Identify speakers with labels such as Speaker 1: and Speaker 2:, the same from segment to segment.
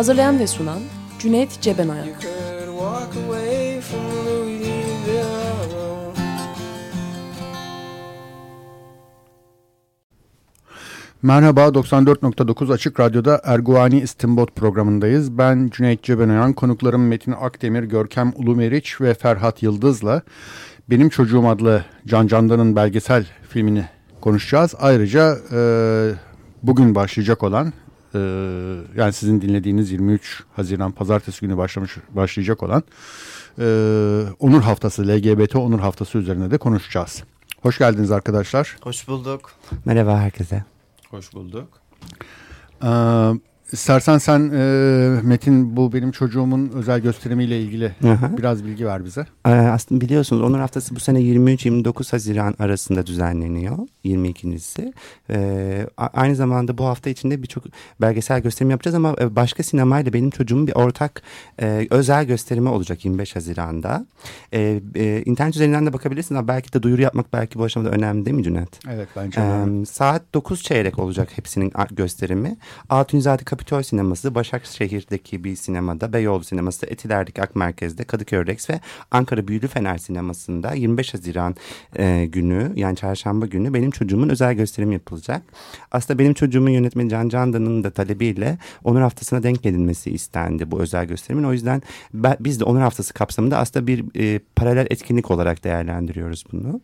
Speaker 1: Hazırlayan ve sunan Cüneyt Cebenayak
Speaker 2: Merhaba 94.9 Açık Radyo'da Erguvani İstimbot programındayız. Ben Cüneyt Cebenoyan, konuklarım Metin Akdemir, Görkem Ulumeriç ve Ferhat Yıldız'la Benim Çocuğum adlı Can Candan'ın belgesel filmini konuşacağız. Ayrıca e, bugün başlayacak olan e, yani sizin dinlediğiniz 23 Haziran Pazartesi günü başlamış başlayacak olan e, Onur Haftası, LGBT Onur Haftası üzerine de konuşacağız. Hoş geldiniz arkadaşlar.
Speaker 3: Hoş bulduk.
Speaker 4: Merhaba herkese.
Speaker 3: Hoş bulduk.
Speaker 2: Ee, istersen sen e, Metin bu benim çocuğumun özel gösterimiyle ilgili
Speaker 4: Aha.
Speaker 2: biraz bilgi ver bize.
Speaker 4: Ee, aslında biliyorsunuz Onur Haftası bu sene 23-29 Haziran arasında düzenleniyor. 22.si. Ee, aynı zamanda bu hafta içinde birçok belgesel gösterim yapacağız ama e, başka sinemayla benim çocuğumun bir ortak e, özel gösterimi olacak 25 Haziran'da. Ee, e, internet üzerinden de bakabilirsiniz ama belki de duyuru yapmak belki bu aşamada önemli değil mi Cüneyt?
Speaker 2: Evet bence önemli.
Speaker 4: Ee, saat 9 çeyrek olacak hepsinin gösterimi. Altunizade Kapitol Sineması, Başakşehir'deki bir sinemada, Beyoğlu Sineması, Etiler'deki Ak Merkez'de, Kadıköy Rex ve Ankara Büyülü Fener Sineması'nda 25 Haziran e, günü yani çarşamba günü benim çocuğumun özel gösterimi yapılacak. Aslında benim çocuğumun yönetmeni Can Candan'ın da talebiyle Onur Haftası'na denk edilmesi istendi bu özel gösterimin. O yüzden ben, biz de Onur Haftası kapsamında aslında bir e, paralel etkinlik olarak değerlendiriyoruz bunu.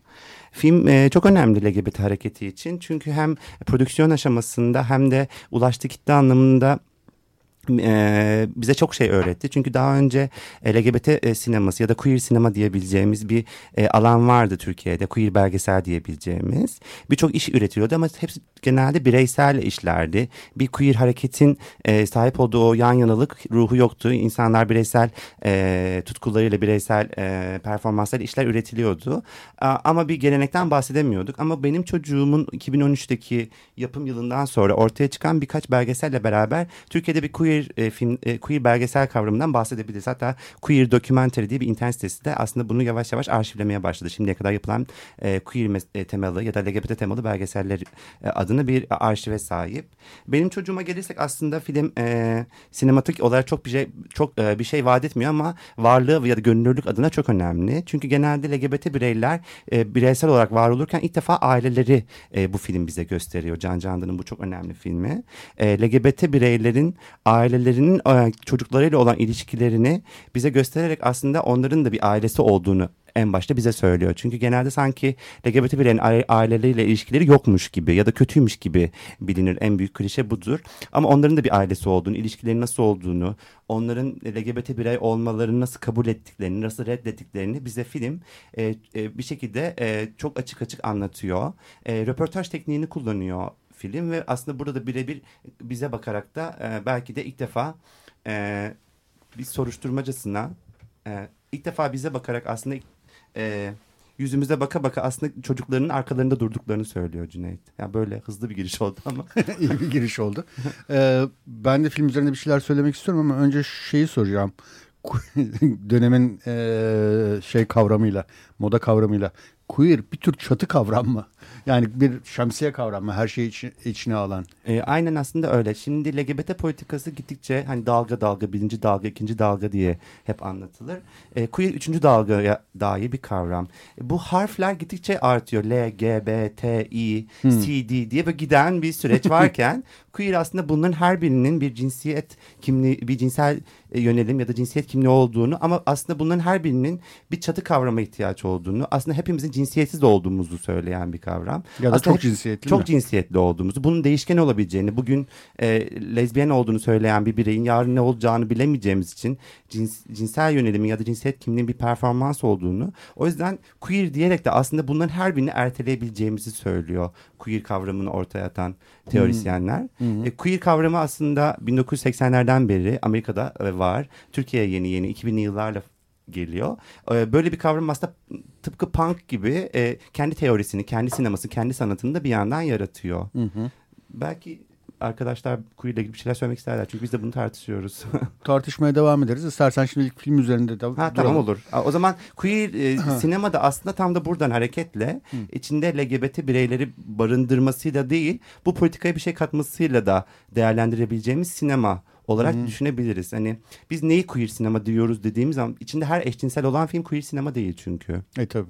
Speaker 4: Film e, çok önemli LGBT hareketi için çünkü hem prodüksiyon aşamasında hem de ulaştığı kitle anlamında e, bize çok şey öğretti. Çünkü daha önce e, LGBT e, sineması ya da queer sinema diyebileceğimiz bir e, alan vardı Türkiye'de. Queer belgesel diyebileceğimiz. Birçok iş üretiliyordu ama hepsi genelde bireysel işlerdi. Bir queer hareketin e, sahip olduğu o yan yanalık ruhu yoktu. İnsanlar bireysel e, tutkularıyla bireysel e, performanslar işler üretiliyordu. A, ama bir gelenekten bahsedemiyorduk. Ama benim çocuğumun 2013'teki yapım yılından sonra ortaya çıkan birkaç belgeselle beraber Türkiye'de bir queer e, film, e, queer belgesel kavramından bahsedebiliriz. Hatta queer documentary diye bir internet sitesi de aslında bunu yavaş yavaş arşivlemeye başladı. Şimdiye kadar yapılan e, queer e, temalı ya da LGBT temalı belgeseller e, adına bir arşive sahip. Benim çocuğuma gelirsek aslında film e, sinematik olarak çok bir şey çok e, bir şey vaat etmiyor ama varlığı ya da görünürlük adına çok önemli. Çünkü genelde LGBT bireyler e, bireysel olarak var olurken ilk defa aileleri e, bu film bize gösteriyor. Can Candan'ın bu çok önemli filmi. E, LGBT bireylerin ailelerinin e, çocuklarıyla olan ilişkilerini bize göstererek aslında onların da bir ailesi olduğunu en başta bize söylüyor. Çünkü genelde sanki LGBT bireylerin aile- aileleriyle ilişkileri yokmuş gibi ya da kötüymüş gibi bilinir. En büyük klişe budur. Ama onların da bir ailesi olduğunu, ilişkilerin nasıl olduğunu, onların LGBT birey olmalarını nasıl kabul ettiklerini, nasıl reddettiklerini bize film e, e, bir şekilde e, çok açık açık anlatıyor. E, röportaj tekniğini kullanıyor film ve aslında burada da birebir bize bakarak da e, belki de ilk defa e, bir soruşturmacasına e, ilk defa bize bakarak aslında e, yüzümüze baka baka aslında çocuklarının arkalarında durduklarını söylüyor Cüneyt. Ya böyle hızlı bir giriş oldu ama.
Speaker 2: İyi bir giriş oldu. Ee, ben de film üzerinde bir şeyler söylemek istiyorum ama önce şeyi soracağım. Dönemin e, şey kavramıyla, moda kavramıyla queer bir tür çatı kavram mı? Yani bir şemsiye kavram mı? Her şeyi içi- içine alan.
Speaker 4: E, aynen aslında öyle. Şimdi LGBT politikası gittikçe hani dalga dalga, birinci dalga, ikinci dalga diye hep anlatılır. E, queer üçüncü dalgaya dair bir kavram. E, bu harfler gittikçe artıyor. L, G, B, T, I, C, D diye böyle giden bir süreç varken queer aslında bunların her birinin bir cinsiyet kimliği, bir cinsel e, yönelim ya da cinsiyet kimliği olduğunu ama aslında bunların her birinin bir çatı kavrama ihtiyaç olduğunu, aslında hepimizin cinsiyetsiz olduğumuzu söyleyen bir kavram. Kavram.
Speaker 2: Ya da
Speaker 4: Aslında
Speaker 2: çok cinsiyetli
Speaker 4: Çok
Speaker 2: mi?
Speaker 4: cinsiyetli olduğumuzu, bunun değişken olabileceğini, bugün e, lezbiyen olduğunu söyleyen bir bireyin yarın ne olacağını bilemeyeceğimiz için cins, cinsel yönelimin ya da cinsiyet kimliğin bir performans olduğunu, o yüzden queer diyerek de aslında bunların her birini erteleyebileceğimizi söylüyor queer kavramını ortaya atan teorisyenler. E, queer kavramı aslında 1980'lerden beri Amerika'da e, var. Türkiye'ye yeni yeni 2000'li yıllarla geliyor. E, böyle bir kavram aslında tıpkı punk gibi e, kendi teorisini, kendi sinemasını, kendi sanatını da bir yandan yaratıyor. Belki arkadaşlar ile ilgili bir şeyler söylemek isterler. Çünkü biz de bunu tartışıyoruz.
Speaker 2: Tartışmaya devam ederiz. İstersen şimdi ilk film üzerinde de
Speaker 4: Ha tamam olur. O zaman queer e, sinemada aslında tam da buradan hareketle içinde LGBT bireyleri barındırmasıyla değil bu politikaya bir şey katmasıyla da değerlendirebileceğimiz sinema olarak düşünebiliriz. Hani biz neyi queer sinema diyoruz dediğimiz zaman içinde her eşcinsel olan film queer sinema değil çünkü.
Speaker 2: E tabii.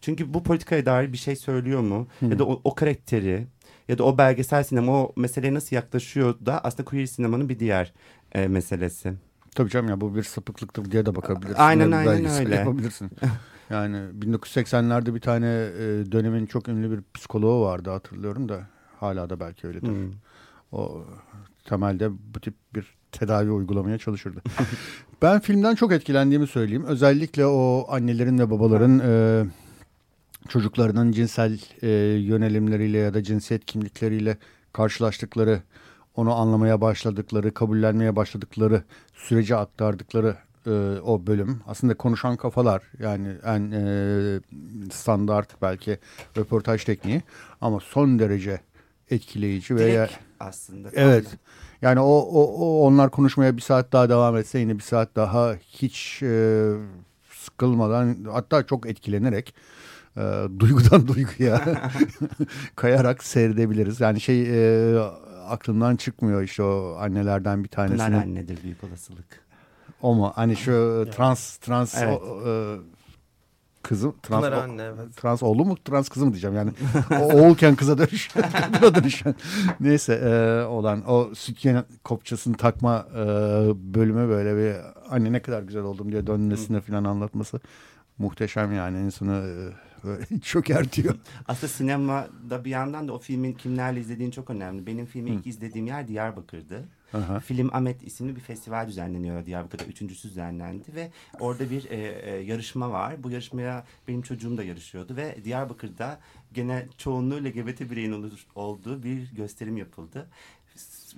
Speaker 4: Çünkü bu politikaya dair bir şey söylüyor mu? Ya da o, o karakteri ya da o belgesel sinema o meseleye nasıl yaklaşıyor da aslında queer sinemanın bir diğer e, meselesi.
Speaker 2: Tabii canım ya bu bir sapıklıktır diye de bakabilirsin.
Speaker 4: Aynen,
Speaker 2: Bir
Speaker 4: aynen öyle.
Speaker 2: Yapabilirsin. yani 1980'lerde bir tane e, dönemin çok ünlü bir psikoloğu vardı hatırlıyorum da hala da belki öyledir.
Speaker 4: Hmm.
Speaker 2: O temelde bu tip bir tedavi uygulamaya çalışırdı. ben filmden çok etkilendiğimi söyleyeyim. Özellikle o annelerin ve babaların e, çocuklarının cinsel e, yönelimleriyle ya da cinsiyet kimlikleriyle karşılaştıkları, onu anlamaya başladıkları, kabullenmeye başladıkları, sürece aktardıkları e, o bölüm. Aslında konuşan kafalar yani en e, standart belki röportaj tekniği ama son derece etkileyici veya
Speaker 4: Direkt aslında.
Speaker 2: Evet. Yani o, o, o onlar konuşmaya bir saat daha devam etse yine bir saat daha hiç e, sıkılmadan hatta çok etkilenerek e, duygudan duyguya kayarak seyredebiliriz. Yani şey e, aklımdan çıkmıyor işte o annelerden bir
Speaker 4: Pınar
Speaker 2: tanesinin.
Speaker 4: annedir büyük olasılık.
Speaker 2: O mu? Hani şu trans trans
Speaker 4: Evet.
Speaker 2: o, e, kızım trans
Speaker 5: Pınar anne, evet.
Speaker 2: trans oğlu mu trans kızı mı diyeceğim yani o oğulken kıza dönüşen kadına dönüşen neyse e, olan o sütyen kopçasını takma e, bölümü böyle bir anne ne kadar güzel oldum diye dönmesini falan anlatması muhteşem yani insanı e, böyle çökertiyor.
Speaker 4: Aslında sinemada bir yandan da o filmin kimlerle izlediğin çok önemli. Benim filmi ilk izlediğim yer Diyarbakır'dı.
Speaker 2: Aha.
Speaker 4: Film Amet isimli bir festival düzenleniyor Diyarbakır'da. Üçüncüsü düzenlendi ve orada bir e, e, yarışma var. Bu yarışmaya benim çocuğum da yarışıyordu ve Diyarbakır'da gene çoğunluğu LGBT bireyin olur- olduğu bir gösterim yapıldı.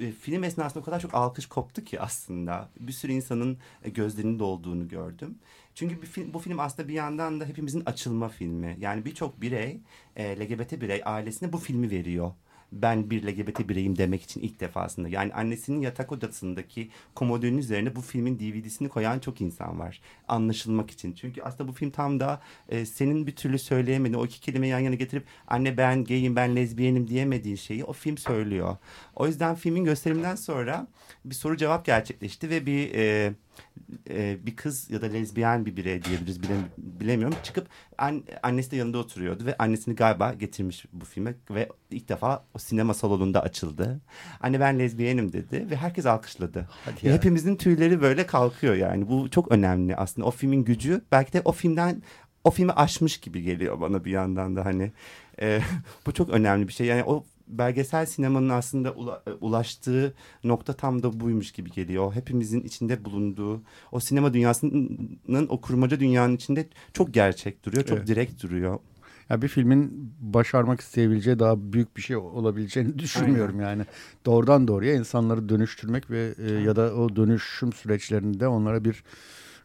Speaker 4: E, Film esnasında o kadar çok alkış koptu ki aslında. Bir sürü insanın e, gözlerinin dolduğunu gördüm. Çünkü bir film, bu film aslında bir yandan da hepimizin açılma filmi. Yani birçok birey, e, LGBT birey ailesine bu filmi veriyor ben bir LGBT bireyim demek için ilk defasında. Yani annesinin yatak odasındaki komodinin üzerine bu filmin DVD'sini koyan çok insan var. Anlaşılmak için. Çünkü aslında bu film tam da e, senin bir türlü söyleyemediğin o iki kelimeyi yan yana getirip anne ben gayim ben lezbiyenim diyemediğin şeyi o film söylüyor. O yüzden filmin gösteriminden sonra bir soru cevap gerçekleşti ve bir e, e, bir kız ya da lezbiyen bir birey diyebiliriz bile, bilemiyorum. Çıkıp an, annesi de yanında oturuyordu ve annesini galiba getirmiş bu filme ve ilk defa o sinema salonunda açıldı. Anne ben lezbiyenim dedi ve herkes alkışladı.
Speaker 2: ya.
Speaker 4: Hepimizin tüyleri böyle kalkıyor yani. Bu çok önemli aslında. O filmin gücü belki de o filmden o filmi aşmış gibi geliyor bana bir yandan da hani. E, bu çok önemli bir şey. Yani o belgesel sinemanın aslında ula- e, ulaştığı nokta tam da buymuş gibi geliyor. Hepimizin içinde bulunduğu o sinema dünyasının o kurmaca dünyanın içinde çok gerçek duruyor, çok
Speaker 2: Evet.
Speaker 4: direkt duruyor.
Speaker 2: Ya bir filmin başarmak isteyebileceği daha büyük bir şey olabileceğini düşünmüyorum yani. Doğrudan doğruya insanları dönüştürmek ve e, ya da o dönüşüm süreçlerinde onlara bir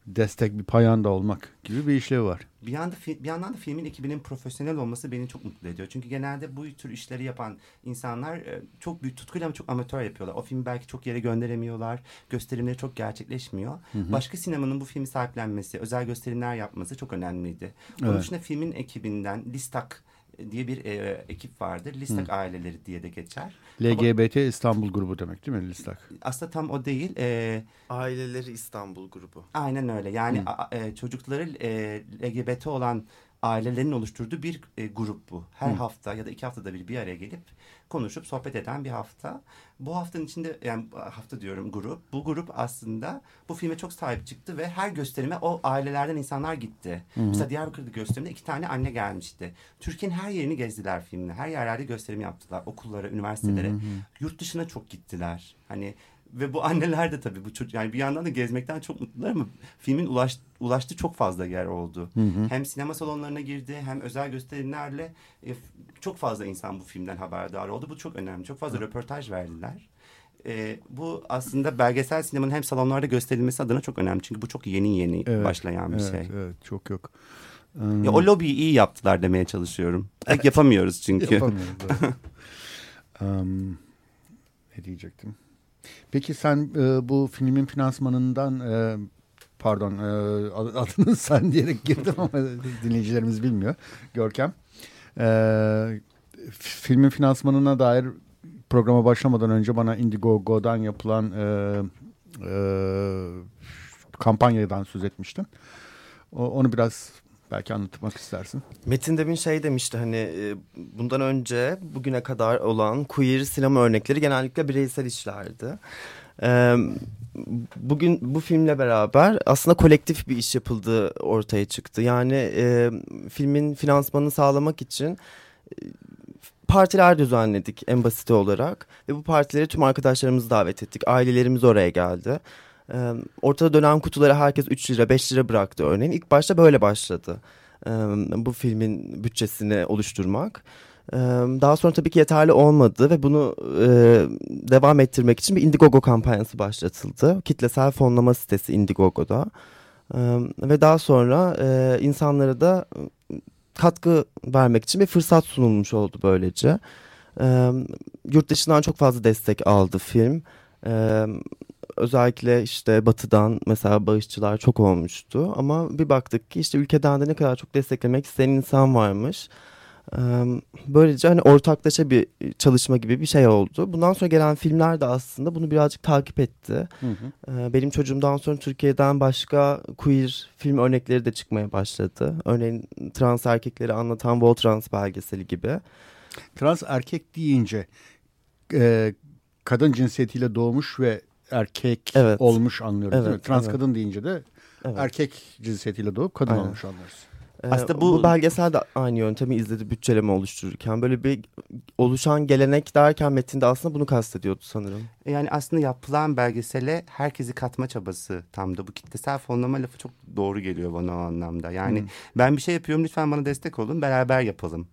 Speaker 2: destek, bir payanda olmak gibi bir işlevi var.
Speaker 4: Bir, yanda, bir yandan da filmin ekibinin profesyonel olması beni çok mutlu ediyor. Çünkü genelde bu tür işleri yapan insanlar e, çok büyük tutkuyla ama çok amatör yapıyorlar. O filmi belki çok yere gönderemiyorlar. Gösterimleri çok gerçekleşmiyor. Başka sinemanın bu filmi sahiplenmesi, özel gösterimler yapması çok önemliydi. Onun
Speaker 2: Evet.
Speaker 4: dışında filmin ekibinden Listak diye bir e, ekip vardır. Listak aileleri diye de geçer.
Speaker 2: LGBT İstanbul grubu demek değil mi Listak?
Speaker 4: Aslında tam o değil. E,
Speaker 5: Aileleri İstanbul grubu.
Speaker 4: Aynen öyle. Yani a- e, çocukları e, LGBT olan ailelerin oluşturduğu bir e, grup bu. Her hafta ya da iki haftada bir bir araya gelip konuşup sohbet eden bir hafta. Bu haftanın içinde yani hafta diyorum grup. Bu grup aslında bu filme çok sahip çıktı ve her gösterime o ailelerden insanlar gitti. Mesela Diyarbakır'da gösterimde iki tane anne gelmişti. Türkiye'nin her yerini gezdiler filmle. Her yerlerde gösterim yaptılar. Okullara, üniversitelere. Yurt dışına çok gittiler. Hani ve bu anneler de tabii bu çocuk yani bir yandan da gezmekten çok mutlular ama filmin ulaş, ulaştığı çok fazla yer oldu. Hem sinema salonlarına girdi hem özel gösterimlerle e, çok fazla insan bu filmden haberdar oldu. Bu çok önemli. Çok fazla röportaj verdiler. E, bu aslında belgesel sinemanın hem salonlarda gösterilmesi adına çok önemli. Çünkü bu çok yeni yeni
Speaker 2: Evet,
Speaker 4: başlayan bir
Speaker 2: evet,
Speaker 4: şey.
Speaker 2: Evet çok yok.
Speaker 4: Ya, o lobiyi iyi yaptılar demeye çalışıyorum. Pek yapamıyoruz çünkü.
Speaker 2: Yapamıyoruz. evet. Em, ne diyecektim? Peki sen e, bu filmin finansmanından e, pardon e, adını sen diyerek girdim ama dinleyicilerimiz bilmiyor. Görkem. E, filmin finansmanına dair programa başlamadan önce bana Indiegogo'dan yapılan e, e, kampanyadan söz etmiştin. O, onu biraz belki anlatmak istersin.
Speaker 3: Metin demin şey demişti hani e, bundan önce bugüne kadar olan queer sinema örnekleri genellikle bireysel işlerdi. Bugün bu filmle beraber aslında kolektif bir iş yapıldığı ortaya çıktı. Yani e, filmin finansmanını sağlamak için e, partiler düzenledik en basiti olarak. Ve bu partileri tüm arkadaşlarımızı davet ettik. Ailelerimiz oraya geldi. Ortada dönen kutulara herkes 3 lira 5 lira bıraktı örneğin. İlk başta böyle başladı bu filmin bütçesini oluşturmak. Daha sonra tabii ki yeterli olmadı ve bunu e, devam ettirmek için bir Indiegogo kampanyası başlatıldı. Kitlesel fonlama sitesi Indiegogo'da. E, ve daha sonra e, insanlara da katkı vermek için bir fırsat sunulmuş oldu böylece. Yurt dışından çok fazla destek aldı film. Özellikle işte batıdan mesela bağışçılar çok olmuştu. Ama bir baktık ki işte ülkeden de ne kadar çok desteklemek isteyen insan varmış. Böylece hani ortaklaşa bir çalışma gibi bir şey oldu. Bundan sonra gelen filmler de aslında bunu birazcık takip etti.
Speaker 2: Hı hı.
Speaker 3: Benim çocuğumdan sonra Türkiye'den başka queer film örnekleri de çıkmaya başladı. Örneğin trans erkekleri anlatan Voltrans belgeseli gibi.
Speaker 2: Trans erkek deyince e, kadın cinsiyetiyle doğmuş ve erkek
Speaker 3: Evet.
Speaker 2: olmuş anlıyoruz değil mi?
Speaker 3: Evet,
Speaker 2: Trans
Speaker 3: evet.
Speaker 2: kadın deyince de
Speaker 3: Evet.
Speaker 2: erkek cinsiyetiyle doğup kadın
Speaker 3: Aynen.
Speaker 2: olmuş anlarız.
Speaker 3: Ee,
Speaker 4: Aslında
Speaker 3: bu...
Speaker 4: bu-
Speaker 3: belgesel de aynı yöntemi izledi bütçeleme oluştururken. Böyle bir oluşan gelenek derken metinde aslında bunu kastediyordu sanırım.
Speaker 4: Yani aslında yapılan belgesele herkesi katma çabası tam da bu kitlesel fonlama lafı çok doğru geliyor bana o anlamda. Yani ben bir şey yapıyorum lütfen bana destek olun beraber yapalım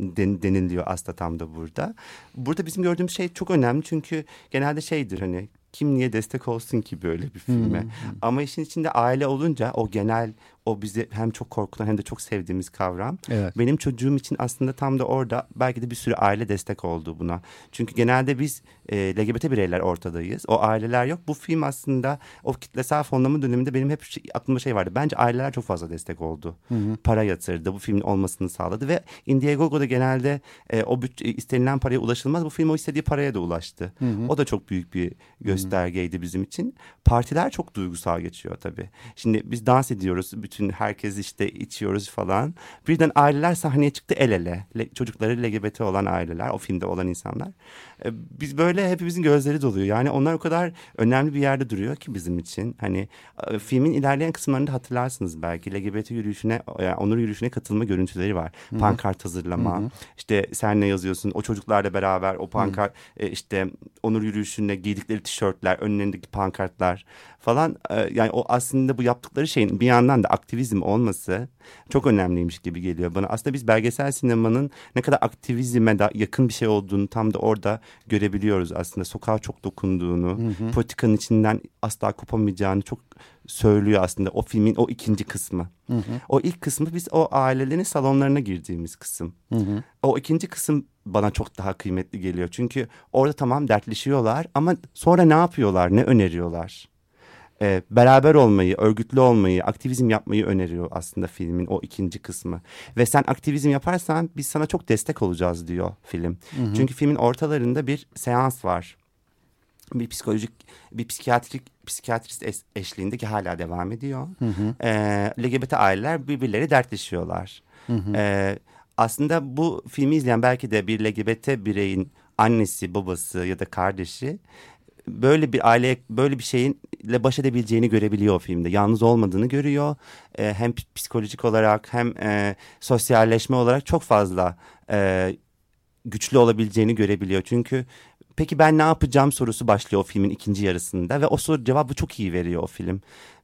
Speaker 4: den, deniliyor aslında tam da burada. Burada bizim gördüğümüz şey çok önemli çünkü genelde şeydir hani kim niye destek olsun ki böyle bir filme. Ama işin içinde aile olunca o genel o bizi hem çok korkutan hem de çok sevdiğimiz kavram.
Speaker 2: Evet.
Speaker 4: Benim çocuğum için aslında tam da orada belki de bir sürü aile destek oldu buna. Çünkü genelde biz e, LGBT bireyler ortadayız. O aileler yok. Bu film aslında o kitlesel fonlama döneminde benim hep şey, aklımda şey vardı. Bence aileler çok fazla destek oldu. Para yatırdı. Bu filmin olmasını sağladı ve Indiegogo'da genelde e, o bütçe, istenilen paraya ulaşılmaz. Bu film o istediği paraya da ulaştı. O da çok büyük bir göstergeydi bizim için. Partiler çok duygusal geçiyor tabii. Şimdi biz dans ediyoruz. Bütün herkes işte içiyoruz falan. Birden aileler sahneye çıktı el ele. Le- çocukları LGBT olan aileler, o filmde olan insanlar. E, biz böyle hepimizin gözleri doluyor. Yani onlar o kadar önemli bir yerde duruyor ki bizim için. Hani e, filmin ilerleyen kısımlarında hatırlarsınız belki LGBT yürüyüşüne, yani onur yürüyüşüne katılma görüntüleri var. Pankart hazırlama. İşte sen ne yazıyorsun? O çocuklarla beraber o pankart e, işte onur yürüyüşüne giydikleri tişörtler, önlerindeki pankartlar falan. E, yani o aslında bu yaptıkları şeyin bir yandan da aktivizm olması çok önemliymiş gibi geliyor bana. Aslında biz belgesel sinemanın ne kadar aktivizme da yakın bir şey olduğunu tam da orada görebiliyoruz aslında. Sokağa çok dokunduğunu, politikanın içinden asla kopamayacağını çok söylüyor aslında o filmin o ikinci kısmı. O ilk kısmı biz o ailelerin salonlarına girdiğimiz kısım. O ikinci kısım bana çok daha kıymetli geliyor. Çünkü orada tamam dertleşiyorlar ama sonra ne yapıyorlar, ne öneriyorlar? Ee, beraber olmayı, örgütlü olmayı, aktivizm yapmayı öneriyor aslında filmin o ikinci kısmı. Ve sen aktivizm yaparsan biz sana çok destek olacağız diyor film. Çünkü filmin ortalarında bir seans var. Bir psikolojik, bir psikiyatrik psikiyatrist es- eşliğinde ki hala devam ediyor. Ee, LGBT aileler birbirleri dertleşiyorlar. E, aslında bu filmi izleyen belki de bir LGBT bireyin annesi, babası ya da kardeşi böyle bir aile böyle bir şeyinle baş edebileceğini görebiliyor o filmde. Yalnız olmadığını görüyor. E, hem psikolojik olarak hem e, sosyalleşme olarak çok fazla e, güçlü olabileceğini görebiliyor. Çünkü peki ben ne yapacağım sorusu başlıyor o filmin ikinci yarısında ve o soru cevabı çok iyi veriyor o film.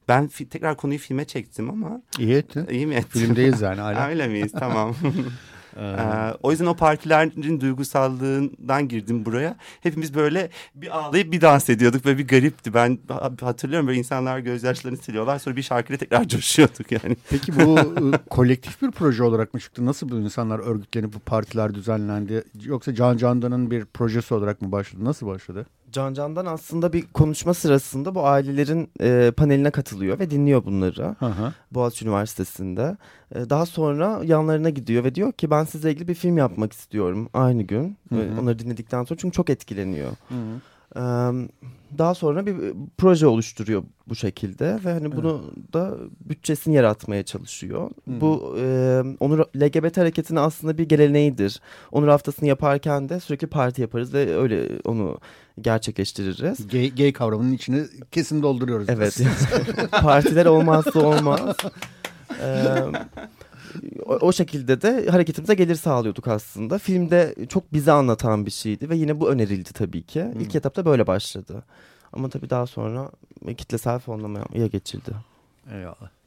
Speaker 4: Ben fi- tekrar konuyu filme çektim ama
Speaker 2: İyi ettin.
Speaker 4: iyi mi ettim?
Speaker 2: Filmdeyiz yani hala.
Speaker 4: Öyle miyiz? Tamam. Ee, o yüzden o partilerin duygusallığından girdim buraya. Hepimiz böyle bir ağlayıp bir dans ediyorduk ve bir garipti. Ben hatırlıyorum böyle insanlar gözyaşlarını siliyorlar sonra bir şarkıyla tekrar coşuyorduk yani.
Speaker 2: Peki bu e, kolektif bir proje olarak mı çıktı? Nasıl bu insanlar örgütlenip bu partiler düzenlendi? Yoksa Can Candan'ın bir projesi olarak mı başladı? Nasıl başladı?
Speaker 3: Can Can'dan aslında bir konuşma sırasında bu ailelerin e, paneline katılıyor ve dinliyor bunları.
Speaker 2: Hı.
Speaker 3: Boğaziçi Üniversitesi'nde. E, daha sonra yanlarına gidiyor ve diyor ki ben sizle ilgili bir film yapmak istiyorum aynı gün.
Speaker 2: Hı hı.
Speaker 3: E, onları dinledikten sonra çünkü çok etkileniyor.
Speaker 2: Hı hı.
Speaker 3: Daha sonra bir proje oluşturuyor bu şekilde ve hani bunu da bütçesini yaratmaya çalışıyor.
Speaker 2: Hı.
Speaker 3: Bu e, Onur LGBT hareketinin aslında bir geleneğidir. Onur haftasını yaparken de sürekli parti yaparız ve öyle onu gerçekleştiririz.
Speaker 2: Gay, gay kavramının içini kesin dolduruyoruz.
Speaker 3: Evet. Partiler olmazsa olmaz. Ee, o, o şekilde de hareketimize gelir sağlıyorduk aslında. Filmde çok bize anlatan bir şeydi ve yine bu önerildi tabii ki. İlk etapta böyle başladı. Ama tabii daha sonra kitlesel fonlamaya geçildi.
Speaker 2: Eyvallah.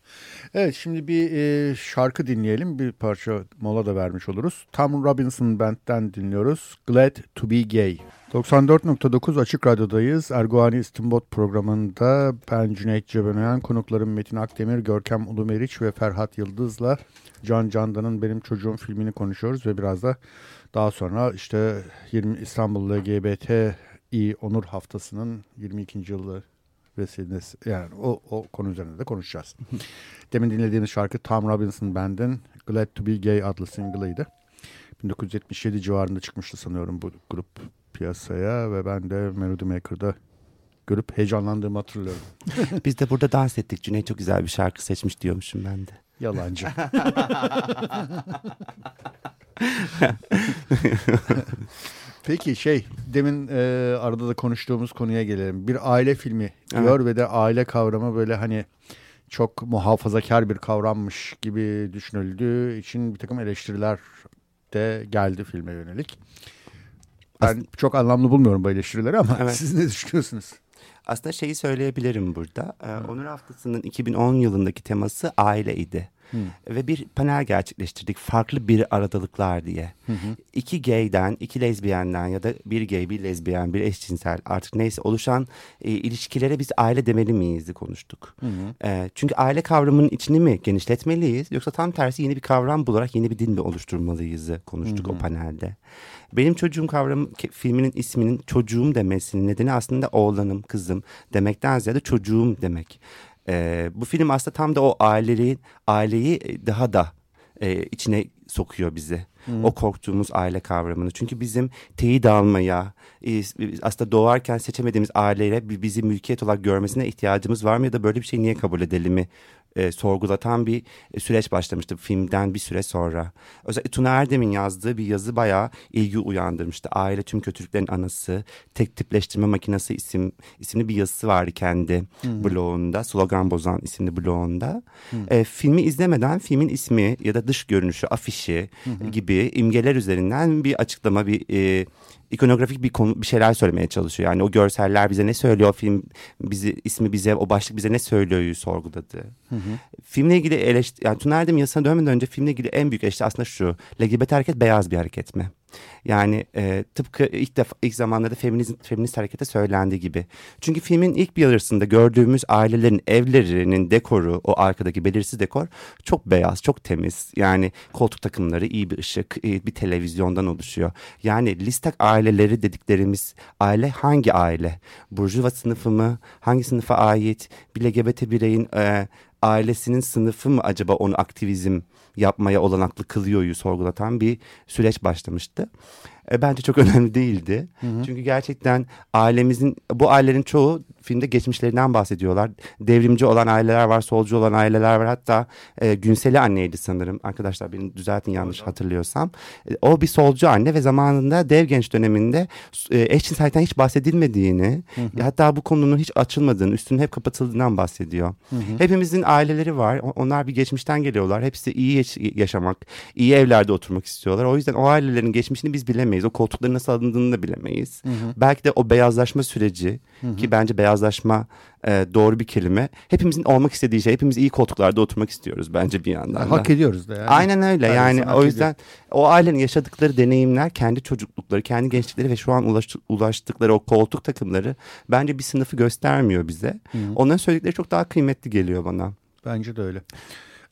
Speaker 2: Evet şimdi bir e, şarkı dinleyelim. Bir parça mola da vermiş oluruz. Tom Robinson Band'den dinliyoruz. Glad to be gay. 94.9 Açık Radyo'dayız. Erguani İstinbot programında ben Cüneyt Cebenoyan, konuklarım Metin Akdemir, Görkem Ulumeriç ve Ferhat Yıldız'la Can Candan'ın Benim Çocuğum filmini konuşuyoruz ve biraz da daha sonra işte 20 İstanbul LGBTİ Onur Haftası'nın 22. yılı vesilesi yani o, o konu üzerinde de konuşacağız. Demin dinlediğiniz şarkı Tom Robinson Band'in Glad to be Gay adlı single'ıydı. 1977 civarında çıkmıştı sanıyorum bu grup piyasaya ve ben de Melody Maker'da görüp heyecanlandığımı hatırlıyorum.
Speaker 4: Biz de burada dans ettik. Cüneyt çok güzel bir şarkı seçmiş diyormuşum ben de.
Speaker 2: Yalancı. Peki şey demin e, arada da konuştuğumuz konuya gelelim. Bir aile filmi diyor ve de aile kavramı böyle hani çok muhafazakar bir kavrammış gibi düşünüldüğü için bir takım eleştiriler de geldi filme yönelik. Ben çok anlamlı bulmuyorum bu eleştirileri ama
Speaker 4: Evet.
Speaker 2: siz ne düşünüyorsunuz?
Speaker 4: Aslında şeyi söyleyebilirim burada. Ee, Onur Haftası'nın 2010 yılındaki teması aileydi. Ve bir panel gerçekleştirdik. Farklı bir aradalıklar diye. İki gayden, iki lezbiyenden ya da bir gay, bir lezbiyen, bir eşcinsel artık neyse oluşan e, ilişkilere biz aile demeli miyiz konuştuk. E, çünkü aile kavramının içini mi genişletmeliyiz yoksa tam tersi yeni bir kavram bularak yeni bir dil mi oluşturmalıyız konuştuk o panelde. Benim çocuğum kavramı filminin isminin çocuğum demesinin nedeni aslında oğlanım, kızım demekten ziyade çocuğum demek. Ee, bu film aslında tam da o aileyi, aileyi e, daha da e, içine sokuyor bizi. O korktuğumuz aile kavramını. Çünkü bizim teyit almaya, e, aslında doğarken seçemediğimiz aileyle bi- bizi mülkiyet olarak görmesine ihtiyacımız var mı ya da böyle bir şey niye kabul edelim mi e, sorgulatan bir e, süreç başlamıştı filmden bir süre sonra. Özellikle Tuna Erdem'in yazdığı bir yazı bayağı ilgi uyandırmıştı. Aile tüm kötülüklerin anası, tek tipleştirme makinesi isim isimli bir yazısı vardı kendi blogunda. Slogan Bozan isimli blogunda. E, filmi izlemeden filmin ismi ya da dış görünüşü, afişi gibi imgeler üzerinden bir açıklama, bir e, ikonografik bir konu bir şeyler söylemeye çalışıyor. Yani o görseller bize ne söylüyor, film bizi ismi bize o başlık bize ne söylüyor sorguladı. Filmle ilgili eleştiri yani Tuna Erdem yasasına dönmeden önce filmle ilgili en büyük eleştiri aslında şu. LGBT hareket beyaz bir hareket mi? Yani e, tıpkı ilk defa ilk zamanlarda feminizm feminist harekete söylendiği gibi. Çünkü filmin ilk bir yarısında gördüğümüz ailelerin evlerinin dekoru, o arkadaki belirsiz dekor çok beyaz, çok temiz. Yani koltuk takımları, iyi bir ışık, iyi bir televizyondan oluşuyor. Yani listak aileleri dediklerimiz aile hangi aile? Burjuva sınıfı mı? Hangi sınıfa ait? Bir LGBT bireyin e, ailesinin sınıfı mı acaba onu aktivizm yapmaya olanaklı kılıyoryu sorgulatan bir süreç başlamıştı. E, bence çok önemli değildi. Çünkü gerçekten ailemizin bu ailelerin çoğu filmde geçmişlerinden bahsediyorlar. Devrimci olan aileler var, solcu olan aileler var. Hatta e, Günseli anneydi sanırım. Arkadaşlar beni düzeltin yanlış hatırlıyorsam. E, o bir solcu anne ve zamanında dev genç döneminde e, eşcinsellikten hiç bahsedilmediğini, hatta bu konunun hiç açılmadığını, üstünün hep kapatıldığından bahsediyor. Hepimizin aileleri var. Onlar bir geçmişten geliyorlar. Hepsi iyi yaş- yaşamak, iyi evlerde oturmak istiyorlar. O yüzden o ailelerin geçmişini biz bilemeyiz. O koltukların nasıl alındığını da bilemeyiz. Belki de o beyazlaşma süreci ki bence beyazlaşma e, doğru bir kelime. Hepimizin olmak istediği şey. Hepimiz iyi koltuklarda oturmak istiyoruz bence bir yandan. da.
Speaker 2: Hak ediyoruz da yani.
Speaker 4: Aynen öyle
Speaker 2: Her
Speaker 4: yani o yüzden o ailenin yaşadıkları deneyimler kendi çocuklukları kendi gençlikleri ve şu an ulaş- ulaştıkları o koltuk takımları bence bir sınıfı göstermiyor bize. Onların söyledikleri çok daha kıymetli geliyor bana.
Speaker 2: Bence de öyle.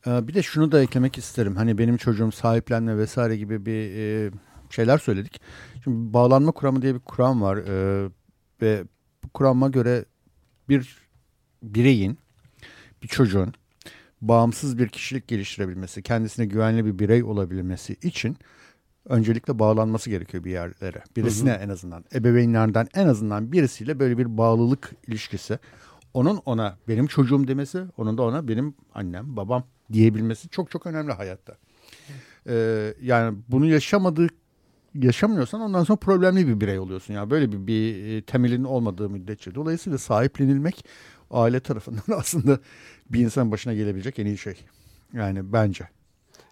Speaker 2: Ee, bir de şunu da eklemek isterim. Hani benim çocuğum sahiplenme vesaire gibi bir e, şeyler söyledik. Şimdi bağlanma kuramı diye bir kuram var. Ee, ve bu kurama göre bir bireyin, bir çocuğun bağımsız bir kişilik geliştirebilmesi, kendisine güvenli bir birey olabilmesi için öncelikle bağlanması gerekiyor bir yerlere. Birisine en azından, ebeveynlerden en azından birisiyle böyle bir bağlılık ilişkisi. Onun ona benim çocuğum demesi, onun da ona benim annem, babam diyebilmesi çok çok önemli hayatta. Ee, yani bunu yaşamadığı yaşamıyorsan ondan sonra problemli bir birey oluyorsun. Yani böyle bir, bir e, temelin olmadığı müddetçe. Dolayısıyla sahiplenilmek aile tarafından aslında bir insan başına gelebilecek en iyi şey. Yani bence.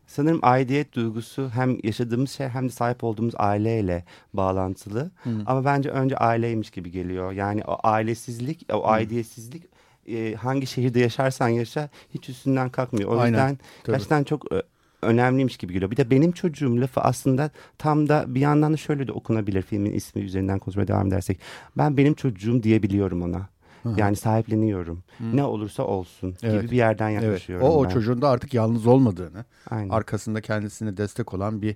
Speaker 4: Sanırım aidiyet duygusu hem yaşadığımız şey hem de sahip olduğumuz aileyle bağlantılı. Ama bence önce aileymiş gibi geliyor. Yani o ailesizlik, o aidiyetsizlik e, hangi şehirde yaşarsan yaşa hiç üstünden kalkmıyor. O
Speaker 2: Aynen,
Speaker 4: yüzden
Speaker 2: tabii.
Speaker 4: gerçekten çok e, önemliymiş gibi geliyor. Bir de benim çocuğum lafı aslında tam da bir yandan da şöyle de okunabilir filmin ismi üzerinden konuşmaya devam edersek. Ben benim çocuğum diyebiliyorum ona. Yani sahipleniyorum. Ne olursa olsun
Speaker 2: Evet.
Speaker 4: gibi bir yerden
Speaker 2: Evet.
Speaker 4: yaklaşıyorum
Speaker 2: O, o
Speaker 4: ben.
Speaker 2: çocuğun da artık yalnız olmadığını,
Speaker 4: Aynen.
Speaker 2: arkasında kendisine destek olan bir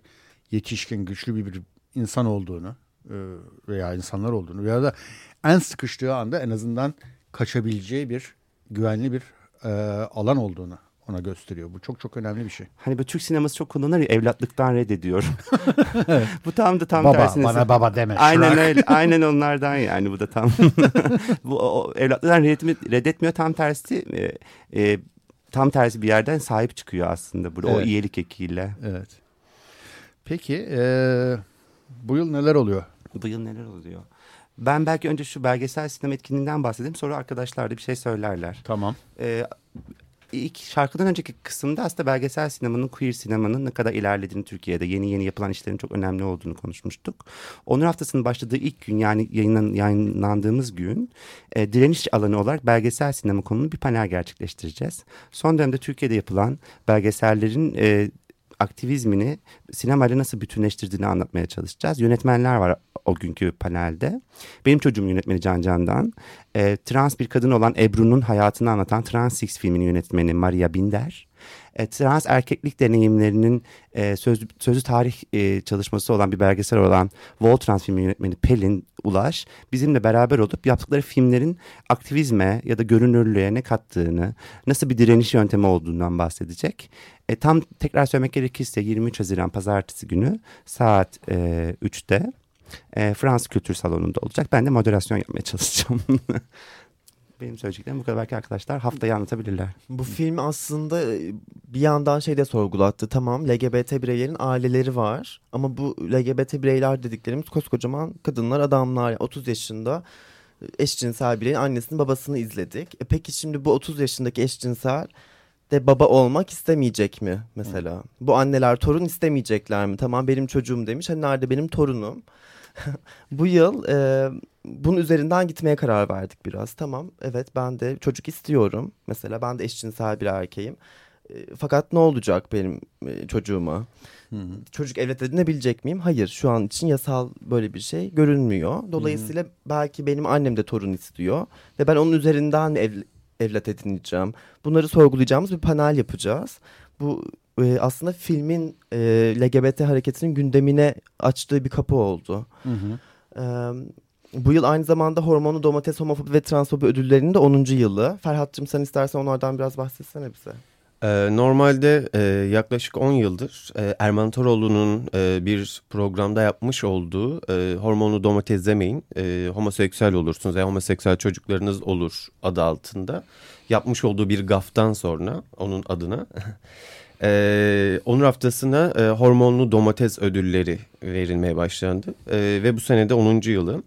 Speaker 2: yetişkin, güçlü bir, bir insan olduğunu e, veya insanlar olduğunu veya da en sıkıştığı anda en azından kaçabileceği bir güvenli bir e, alan olduğunu ona gösteriyor. Bu çok çok önemli bir şey.
Speaker 4: Hani bu Türk sineması çok kullanır ya evlatlıktan reddediyorum. bu tam da tam
Speaker 2: baba
Speaker 4: tersine.
Speaker 2: bana baba deme.
Speaker 4: Aynen öyle. Aynen onlardan yani bu da tam. bu o, o evlatlıktan reddetmi- reddetmiyor tam tersi. e, e, tam tersi bir yerden sahip çıkıyor aslında burada o
Speaker 2: Evet.
Speaker 4: iyilik ekiyle.
Speaker 2: Evet. Peki e, bu yıl neler oluyor?
Speaker 4: Bu yıl neler oluyor? Ben belki önce şu belgesel sinema etkinliğinden bahsedeyim. Sonra arkadaşlar da bir şey söylerler.
Speaker 2: Tamam.
Speaker 4: Ee, ilk şarkıdan önceki kısımda aslında belgesel sinemanın, queer sinemanın ne kadar ilerlediğini Türkiye'de yeni yeni yapılan işlerin çok önemli olduğunu konuşmuştuk. Onur haftasının başladığı ilk gün yani yayınlan, yayınlandığımız gün e, direniş alanı olarak belgesel sinema konulu bir panel gerçekleştireceğiz. Son dönemde Türkiye'de yapılan belgesellerin e, aktivizmini sinemayla nasıl bütünleştirdiğini anlatmaya çalışacağız. Yönetmenler var o günkü panelde. Benim çocuğum yönetmeni Can Can'dan. E, trans bir kadın olan Ebru'nun hayatını anlatan Trans Six filminin yönetmeni Maria Binder. E, trans erkeklik deneyimlerinin e, sözlü, sözlü tarih e, çalışması olan bir belgesel olan Voltrans filmi yönetmeni Pelin Ulaş bizimle beraber olup yaptıkları filmlerin aktivizme ya da görünürlüğe ne kattığını, nasıl bir direniş yöntemi olduğundan bahsedecek. E, tam tekrar söylemek gerekirse 23 Haziran Pazartesi günü saat e, 3'te e, Fransız Kültür Salonu'nda olacak. Ben de moderasyon yapmaya çalışacağım. Benim söyleyeceklerim bu kadar. Belki arkadaşlar haftayı anlatabilirler.
Speaker 3: Bu film aslında e, bir yandan şey de sorgulattı. Tamam LGBT bireylerin aileleri var. Ama bu LGBT bireyler dediklerimiz koskocaman kadınlar, adamlar. 30 yaşında e, eşcinsel bireyin annesini babasını izledik. E peki şimdi bu 30 yaşındaki eşcinsel de baba olmak istemeyecek mi mesela? Bu anneler torun istemeyecekler mi? Tamam benim çocuğum demiş. Hani nerede benim torunum? bu yıl e, bunun üzerinden gitmeye karar verdik biraz. Tamam evet ben de çocuk istiyorum. Mesela ben de eşcinsel bir erkeğim. E, fakat ne olacak benim e, çocuğuma? Çocuk evlat edinebilecek miyim? Hayır şu an için yasal böyle bir şey görünmüyor. Dolayısıyla belki benim annem de torun istiyor. Ve ben onun üzerinden ev, evlat edineceğim. Bunları sorgulayacağımız bir panel yapacağız. Bu e, aslında filmin e, LGBT hareketinin gündemine açtığı bir kapı oldu. Ee, bu yıl aynı zamanda hormonlu domates, homofobi ve transfobi ödüllerinin de 10. yılı. Ferhat'cığım sen istersen onlardan biraz bahsetsene bize.
Speaker 6: Ee, normalde e, yaklaşık 10 yıldır e, Erman Toroğlu'nun e, bir programda yapmış olduğu e, hormonlu domates yemeyin e, homoseksüel olursunuz veya homoseksüel çocuklarınız olur adı altında yapmış olduğu bir gaftan sonra onun adına e, onur haftasına e, hormonlu domates ödülleri verilmeye başlandı e, ve bu sene de 10. yılı.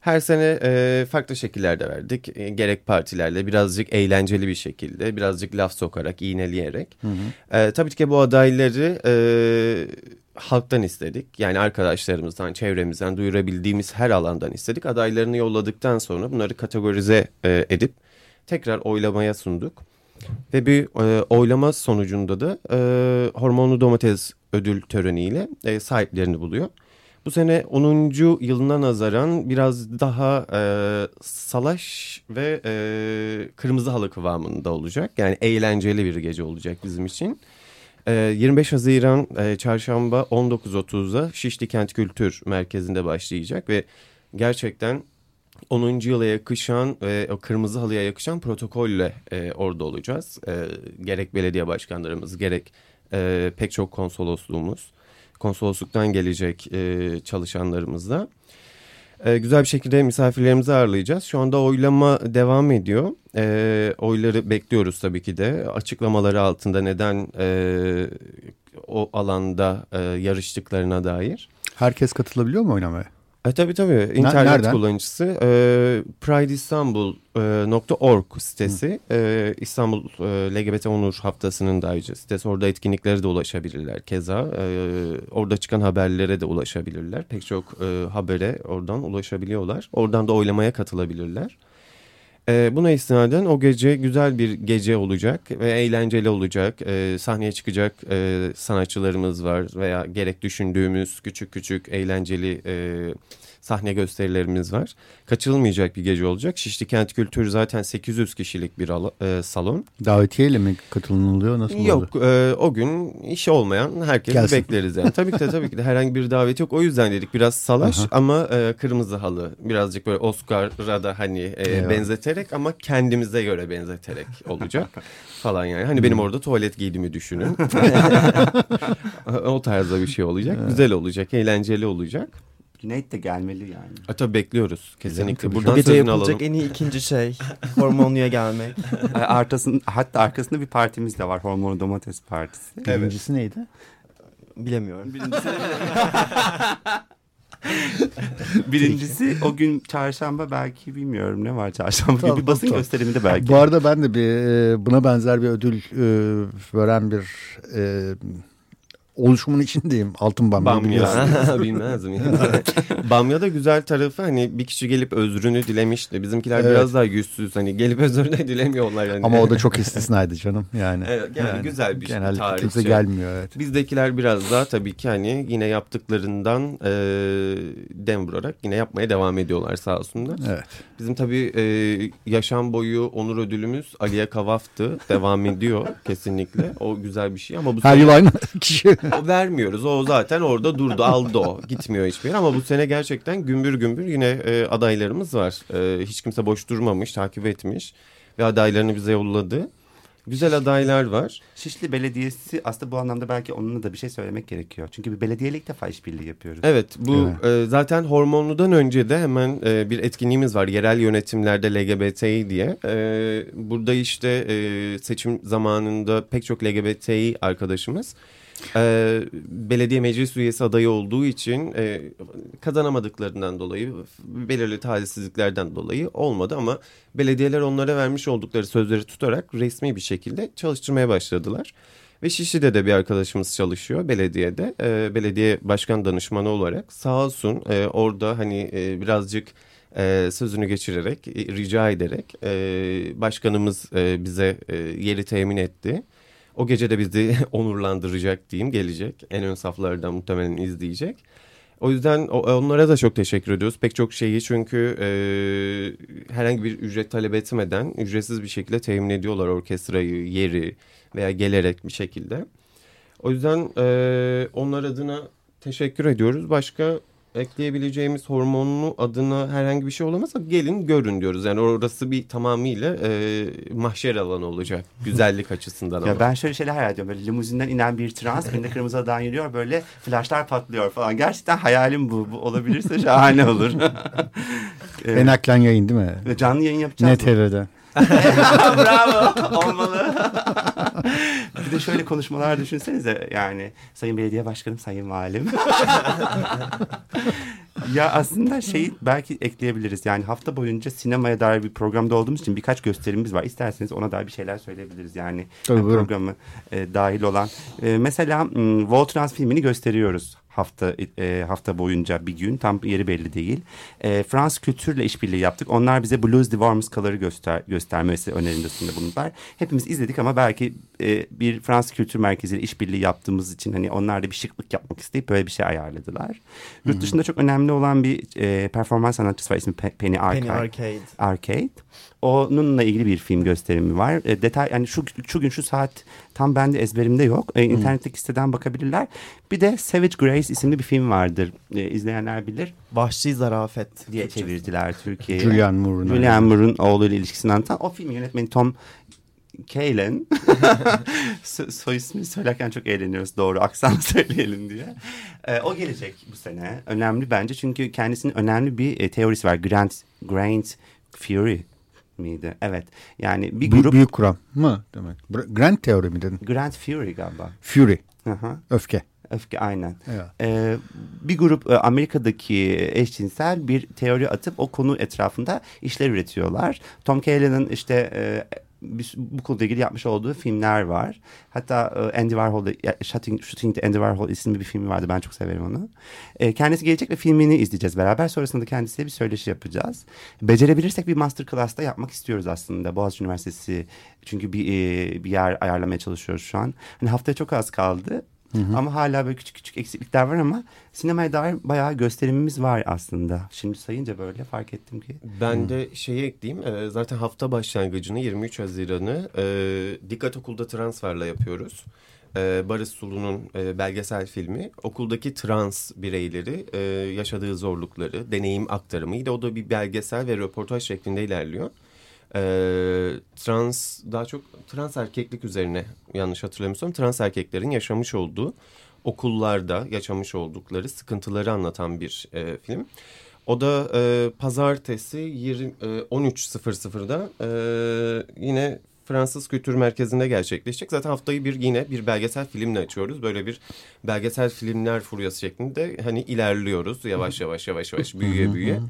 Speaker 6: Her sene e, farklı şekillerde verdik. E, gerek partilerle birazcık eğlenceli bir şekilde, birazcık laf sokarak, iğneleyerek. Hı hı. E, tabii ki bu adayları e, halktan istedik. Yani arkadaşlarımızdan, çevremizden duyurabildiğimiz her alandan istedik. Adaylarını yolladıktan sonra bunları kategorize e, edip tekrar oylamaya sunduk. Ve bir e, oylama sonucunda da e, hormonlu domates ödül töreniyle e, sahiplerini buluyor. Bu sene 10. yılına nazaran biraz daha e, salaş ve e, kırmızı halı kıvamında olacak. Yani eğlenceli bir gece olacak bizim için. E, 25 Haziran e, çarşamba 19.30'da Şişli Kent Kültür Merkezi'nde başlayacak ve gerçekten 10. yıla yakışan ve o kırmızı halıya yakışan protokolle e, orada olacağız. E, gerek belediye başkanlarımız gerek e, pek çok konsolosluğumuz konsolosluktan gelecek e, çalışanlarımızla. E, güzel bir şekilde misafirlerimizi ağırlayacağız. Şu anda oylama devam ediyor. E, oyları bekliyoruz tabii ki de. Açıklamaları altında neden e, o alanda e, yarıştıklarına dair.
Speaker 2: Herkes katılabiliyor mu oynamaya?
Speaker 6: E, tabii tabii. İnternet Nereden? kullanıcısı e, prideistanbul.org sitesi. E, İstanbul e, LGBT Onur Haftası'nın da ayrıca sitesi. Orada etkinliklere de ulaşabilirler. Keza e, orada çıkan haberlere de ulaşabilirler. Pek çok e, habere oradan ulaşabiliyorlar. Oradan da oylamaya katılabilirler. E, buna istinaden o gece güzel bir gece olacak ve eğlenceli olacak. E, sahneye çıkacak e, sanatçılarımız var veya gerek düşündüğümüz küçük küçük eğlenceli e, sahne gösterilerimiz var. Kaçırılmayacak bir gece olacak. Şişli Kent Kültürü zaten 800 kişilik bir e, salon.
Speaker 2: Davetiyeyle mi katılınılıyor? Nasıl
Speaker 6: Yok e, o gün işi olmayan herkesi Gelsin. bekleriz yani. tabii ki de tabii ki de herhangi bir davet yok. O yüzden dedik biraz salaş Aha. ama e, kırmızı halı. Birazcık böyle Oscar'a da hani e, benzeterek ama kendimize göre benzeterek olacak falan yani. Hani benim hmm. orada tuvalet giydiğimi düşünün. o tarzda bir şey olacak. Güzel olacak, eğlenceli olacak.
Speaker 4: Cüneyt de gelmeli yani.
Speaker 6: A, tabii bekliyoruz kesinlikle.
Speaker 3: Yani, Buradan Gece yapılacak alalım. en iyi ikinci şey hormonluya gelmek.
Speaker 4: Artasın, hatta arkasında bir partimiz de var hormonlu domates partisi.
Speaker 2: Birincisi neydi?
Speaker 3: Bilemiyorum.
Speaker 4: Birincisi, Birincisi o gün çarşamba belki bilmiyorum ne var çarşamba tamam, bir basın tamam. gösteriminde belki.
Speaker 2: Bu arada ben de bir e, buna benzer bir ödül e, veren bir e, oluşumun içindeyim altın bamya.
Speaker 6: Bamya bilmez mi? bamya da güzel tarafı hani bir kişi gelip özrünü dilemişti. Bizimkiler evet. biraz daha yüzsüz hani gelip özrünü dilemiyorlar. Yani.
Speaker 2: Ama o da çok istisnaydı canım yani.
Speaker 6: Evet, yani, yani güzel bir
Speaker 2: genel tarihçi. kimse gelmiyor evet.
Speaker 6: Bizdekiler biraz daha tabii ki hani yine yaptıklarından e, dem vurarak yine yapmaya devam ediyorlar sağ olsunlar.
Speaker 2: Evet.
Speaker 6: Bizim tabii e, yaşam boyu onur ödülümüz Aliye Kavaf'tı. Devam ediyor kesinlikle. O güzel bir şey ama bu
Speaker 2: Her sene... yıl aynı kişi
Speaker 6: o vermiyoruz. O zaten orada durdu aldı o. Gitmiyor hiçbir yer ama bu sene gerçekten gümbür gümbür yine e, adaylarımız var. E, hiç kimse boş durmamış, takip etmiş ve adaylarını bize yolladı. Güzel adaylar var.
Speaker 4: Şişli Belediyesi aslında bu anlamda belki onunla da bir şey söylemek gerekiyor. Çünkü bir belediyeyle ilk defa işbirliği yapıyoruz.
Speaker 6: Evet bu e, zaten hormonludan önce de hemen e, bir etkinliğimiz var. Yerel yönetimlerde LGBTİ diye. E, burada işte e, seçim zamanında pek çok LGBTİ arkadaşımız e, belediye meclis üyesi adayı olduğu için e, kazanamadıklarından dolayı belirli talihsizliklerden dolayı olmadı ama belediyeler onlara vermiş oldukları sözleri tutarak resmi bir şekilde çalıştırmaya başladılar. Ve Şişli'de de bir arkadaşımız çalışıyor belediyede. E, belediye başkan danışmanı olarak sağ olsun e, orada hani e, birazcık e, sözünü geçirerek, e, rica ederek e, başkanımız e, bize e, yeri temin etti. O gece de bizi onurlandıracak diyeyim gelecek. En ön saflardan muhtemelen izleyecek. O yüzden onlara da çok teşekkür ediyoruz. Pek çok şeyi çünkü e, herhangi bir ücret talep etmeden ücretsiz bir şekilde temin ediyorlar orkestrayı, yeri veya gelerek bir şekilde. O yüzden e, onlar adına teşekkür ediyoruz. Başka ekleyebileceğimiz hormonlu adına herhangi bir şey olamazsa gelin görün diyoruz. Yani orası bir tamamıyla e, mahşer alanı olacak güzellik açısından ama.
Speaker 4: Ya ben şöyle şeyler hayal ediyorum. Böyle limuzinden inen bir trans, birinde kırmızı adam yürüyor böyle flaşlar patlıyor falan. Gerçekten hayalim bu. Bu olabilirse şahane olur. Ee,
Speaker 2: En aklen yayın değil mi?
Speaker 4: ve canlı yayın yapacağız. mı?
Speaker 2: NTV'de.
Speaker 4: Bravo. Olmalı. Bir de şöyle konuşmalar düşünsenize yani Sayın Belediye Başkanım, Sayın Valim. ya aslında şeyi belki ekleyebiliriz. Yani hafta boyunca sinemaya dair bir programda olduğumuz için birkaç gösterimimiz var. İsterseniz ona dair bir şeyler söyleyebiliriz. Yani
Speaker 2: Tabii,
Speaker 4: yani programı e, dahil olan. E, mesela Voltrans filmini gösteriyoruz hafta e, hafta boyunca bir gün tam yeri belli değil. E, Fransız kültürle işbirliği yaptık. Onlar bize Blues de Worms Color'ı göster göstermesi önerindesinde bulundular. Hepimiz izledik ama belki e, bir Fransız Kültür Merkezi ile işbirliği yaptığımız için hani onlar da bir şıklık yapmak isteyip böyle bir şey ayarladılar. Yurt dışında çok önemli olan bir e, performans sanatçısı var ismi Pe- Penny Arcade.
Speaker 3: Penny Arcade.
Speaker 4: Arcade. Onunla ilgili bir film gösterimi var. E, detay yani şu şu gün şu saat tam bende ezberimde yok. E, internetteki siteden bakabilirler. Bir de Savage Grace isimli bir film vardır. E, izleyenler bilir
Speaker 3: Vahşi zarafet.
Speaker 4: diye çevirdiler Türkiye'ye.
Speaker 2: Julian Moore'un.
Speaker 4: Julian Moore'un oğluyla ilişkisini anlatan o film yönetmeni Tom Kalen. so, soy ismini söylerken çok eğleniyoruz doğru aksan söyleyelim diye. E, o gelecek bu sene. Önemli bence çünkü kendisinin önemli bir e, teorisi var. Grant, Grant Fury miydi? Evet. Yani bir
Speaker 2: Büyük,
Speaker 4: grup
Speaker 2: büyük kuram mı demek? Grand teori mi dedin?
Speaker 4: Grant Fury galiba.
Speaker 2: Fury.
Speaker 4: Hı hı.
Speaker 2: Öfke.
Speaker 4: Öfke aynen.
Speaker 2: Evet.
Speaker 4: Ee, bir grup e, Amerika'daki eşcinsel bir teori atıp o konu etrafında işler üretiyorlar. Tom Kalen'ın işte e, bir- bu konuyla ilgili yapmış olduğu filmler var. Hatta e, Andy Warhol'da Shooting, Shooting the Andy Warhol isimli bir filmi vardı. Ben çok severim onu. E, kendisi gelecek ve filmini izleyeceğiz beraber. Sonrasında da kendisiyle bir söyleşi yapacağız. Becerebilirsek bir masterclass'ta yapmak istiyoruz aslında. Boğaziçi Üniversitesi çünkü bir, e, bir yer ayarlamaya çalışıyoruz şu an. Hani haftaya çok az kaldı. Ama hala böyle küçük küçük eksiklikler var ama sinemaya dair bayağı gösterimimiz var aslında. Şimdi sayınca böyle fark ettim ki.
Speaker 6: Ben de şeyi ekleyeyim. e, zaten hafta başlangıcını 23 Haziran'ı e, Dikkat Okul'da transferle yapıyoruz. E, Barış Sulu'nun e, belgesel filmi okuldaki trans bireyleri e, yaşadığı zorlukları, deneyim aktarımıydı. O da bir belgesel ve röportaj şeklinde ilerliyor. E, trans daha çok trans erkeklik üzerine yanlış hatırlamıyorsam trans erkeklerin yaşamış olduğu okullarda yaşamış oldukları sıkıntıları anlatan bir e, film. O da e, pazartesi 20, e, 13.00'da e, yine Fransız Kültür Merkezi'nde gerçekleşecek. Zaten haftayı bir yine bir belgesel filmle açıyoruz. Böyle bir belgesel filmler furyası şeklinde hani ilerliyoruz yavaş yavaş yavaş yavaş büyüye büyüye.